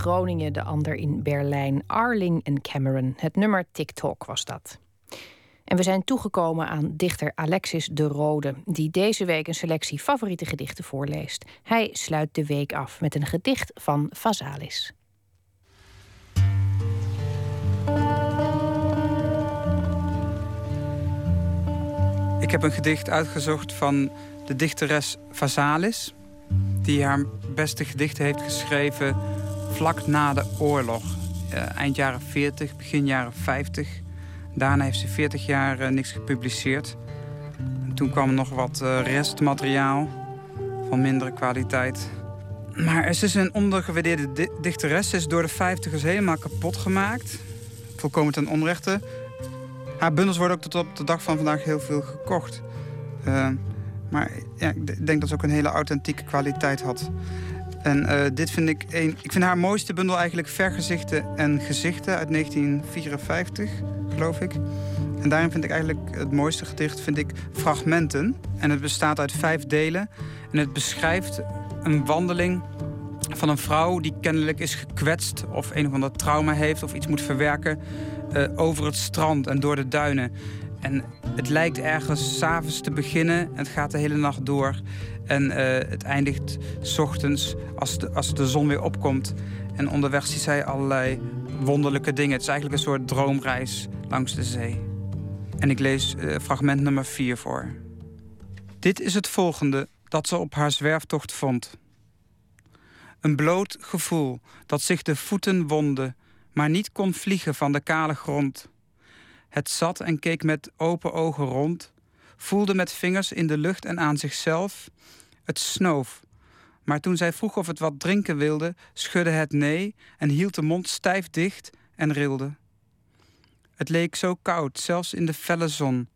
Groningen, de ander in Berlijn. Arling en Cameron. Het nummer TikTok was dat. En we zijn toegekomen aan dichter Alexis de Rode, die deze week een selectie favoriete gedichten voorleest. Hij sluit de week af met een gedicht van Vazalis. Ik heb een gedicht uitgezocht van de dichteres Vazalis die haar beste gedichten heeft geschreven vlak na de oorlog. Uh, eind jaren 40, begin jaren 50. Daarna heeft ze 40 jaar uh, niks gepubliceerd. En toen kwam nog wat uh, restmateriaal van mindere kwaliteit. Maar ze is een ondergewaardeerde di dichteres. Ze is door de 50ers helemaal kapot gemaakt. Volkomen ten onrechte. Haar bundels worden ook tot op de dag van vandaag heel veel gekocht. Maar ja, ik denk dat ze ook een hele authentieke kwaliteit had. En uh, dit vind ik een. Ik vind haar mooiste bundel eigenlijk Vergezichten en Gezichten uit 1954, geloof ik. En daarin vind ik eigenlijk het mooiste gedicht vind ik Fragmenten. En het bestaat uit vijf delen. En het beschrijft een wandeling van een vrouw die kennelijk is gekwetst of een of ander trauma heeft of iets moet verwerken uh, over het strand en door de duinen. En het lijkt ergens s'avonds te beginnen en het gaat de hele nacht door. En uh, het eindigt s ochtends als de, als de zon weer opkomt. En onderweg ziet zij allerlei wonderlijke dingen. Het is eigenlijk een soort droomreis langs de zee. En ik lees uh, fragment nummer 4 voor. Dit is het volgende dat ze op haar zwerftocht vond. Een bloot gevoel dat zich de voeten wonde, maar niet kon vliegen van de kale grond. Het zat en keek met open ogen rond, voelde met vingers in de lucht en aan zichzelf. Het snoof. Maar toen zij vroeg of het wat drinken wilde, schudde het nee en hield de mond stijf dicht en rilde. Het leek zo koud, zelfs in de felle zon,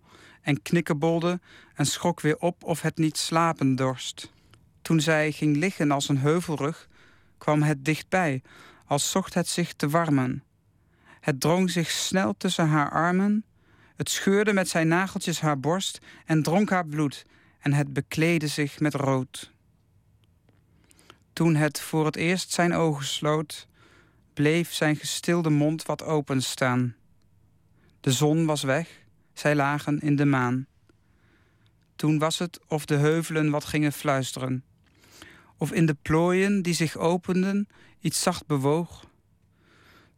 en knikkebolde en schrok weer op of het niet slapen dorst. Toen zij ging liggen als een heuvelrug, kwam het dichtbij, als zocht het zich te warmen. Het drong zich snel tussen haar armen, het scheurde met zijn nageltjes haar borst en dronk haar bloed, en het bekleedde zich met rood. Toen het voor het eerst zijn ogen sloot, bleef zijn gestilde mond wat openstaan. De zon was weg, zij lagen in de maan. Toen was het of de heuvelen wat gingen fluisteren of in de plooien die zich openden iets zacht bewoog.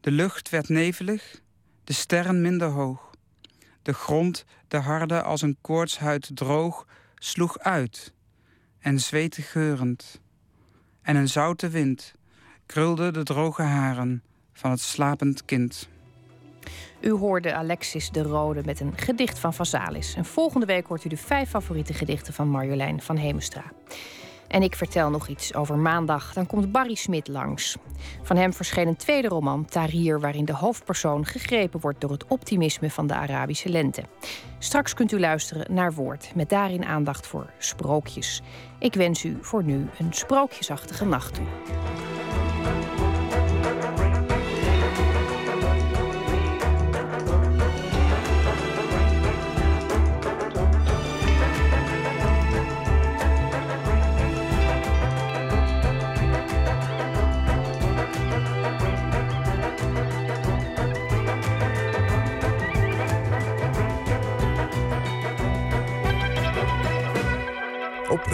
De lucht werd nevelig, de sterren minder hoog. De grond, de harde als een koortshuid droog, sloeg uit en zweette geurend. En een zoute wind krulde de droge haren van het slapend kind. U hoorde Alexis de Rode met een gedicht van Vasalis. En volgende week hoort u de vijf favoriete gedichten van Marjolein van Hemestra. En ik vertel nog iets over maandag. Dan komt Barry Smit langs. Van hem verscheen een tweede roman, Tahrir, waarin de hoofdpersoon gegrepen wordt door het optimisme van de Arabische lente. Straks kunt u luisteren naar Woord, met daarin aandacht voor sprookjes. Ik wens u voor nu een sprookjesachtige nacht toe.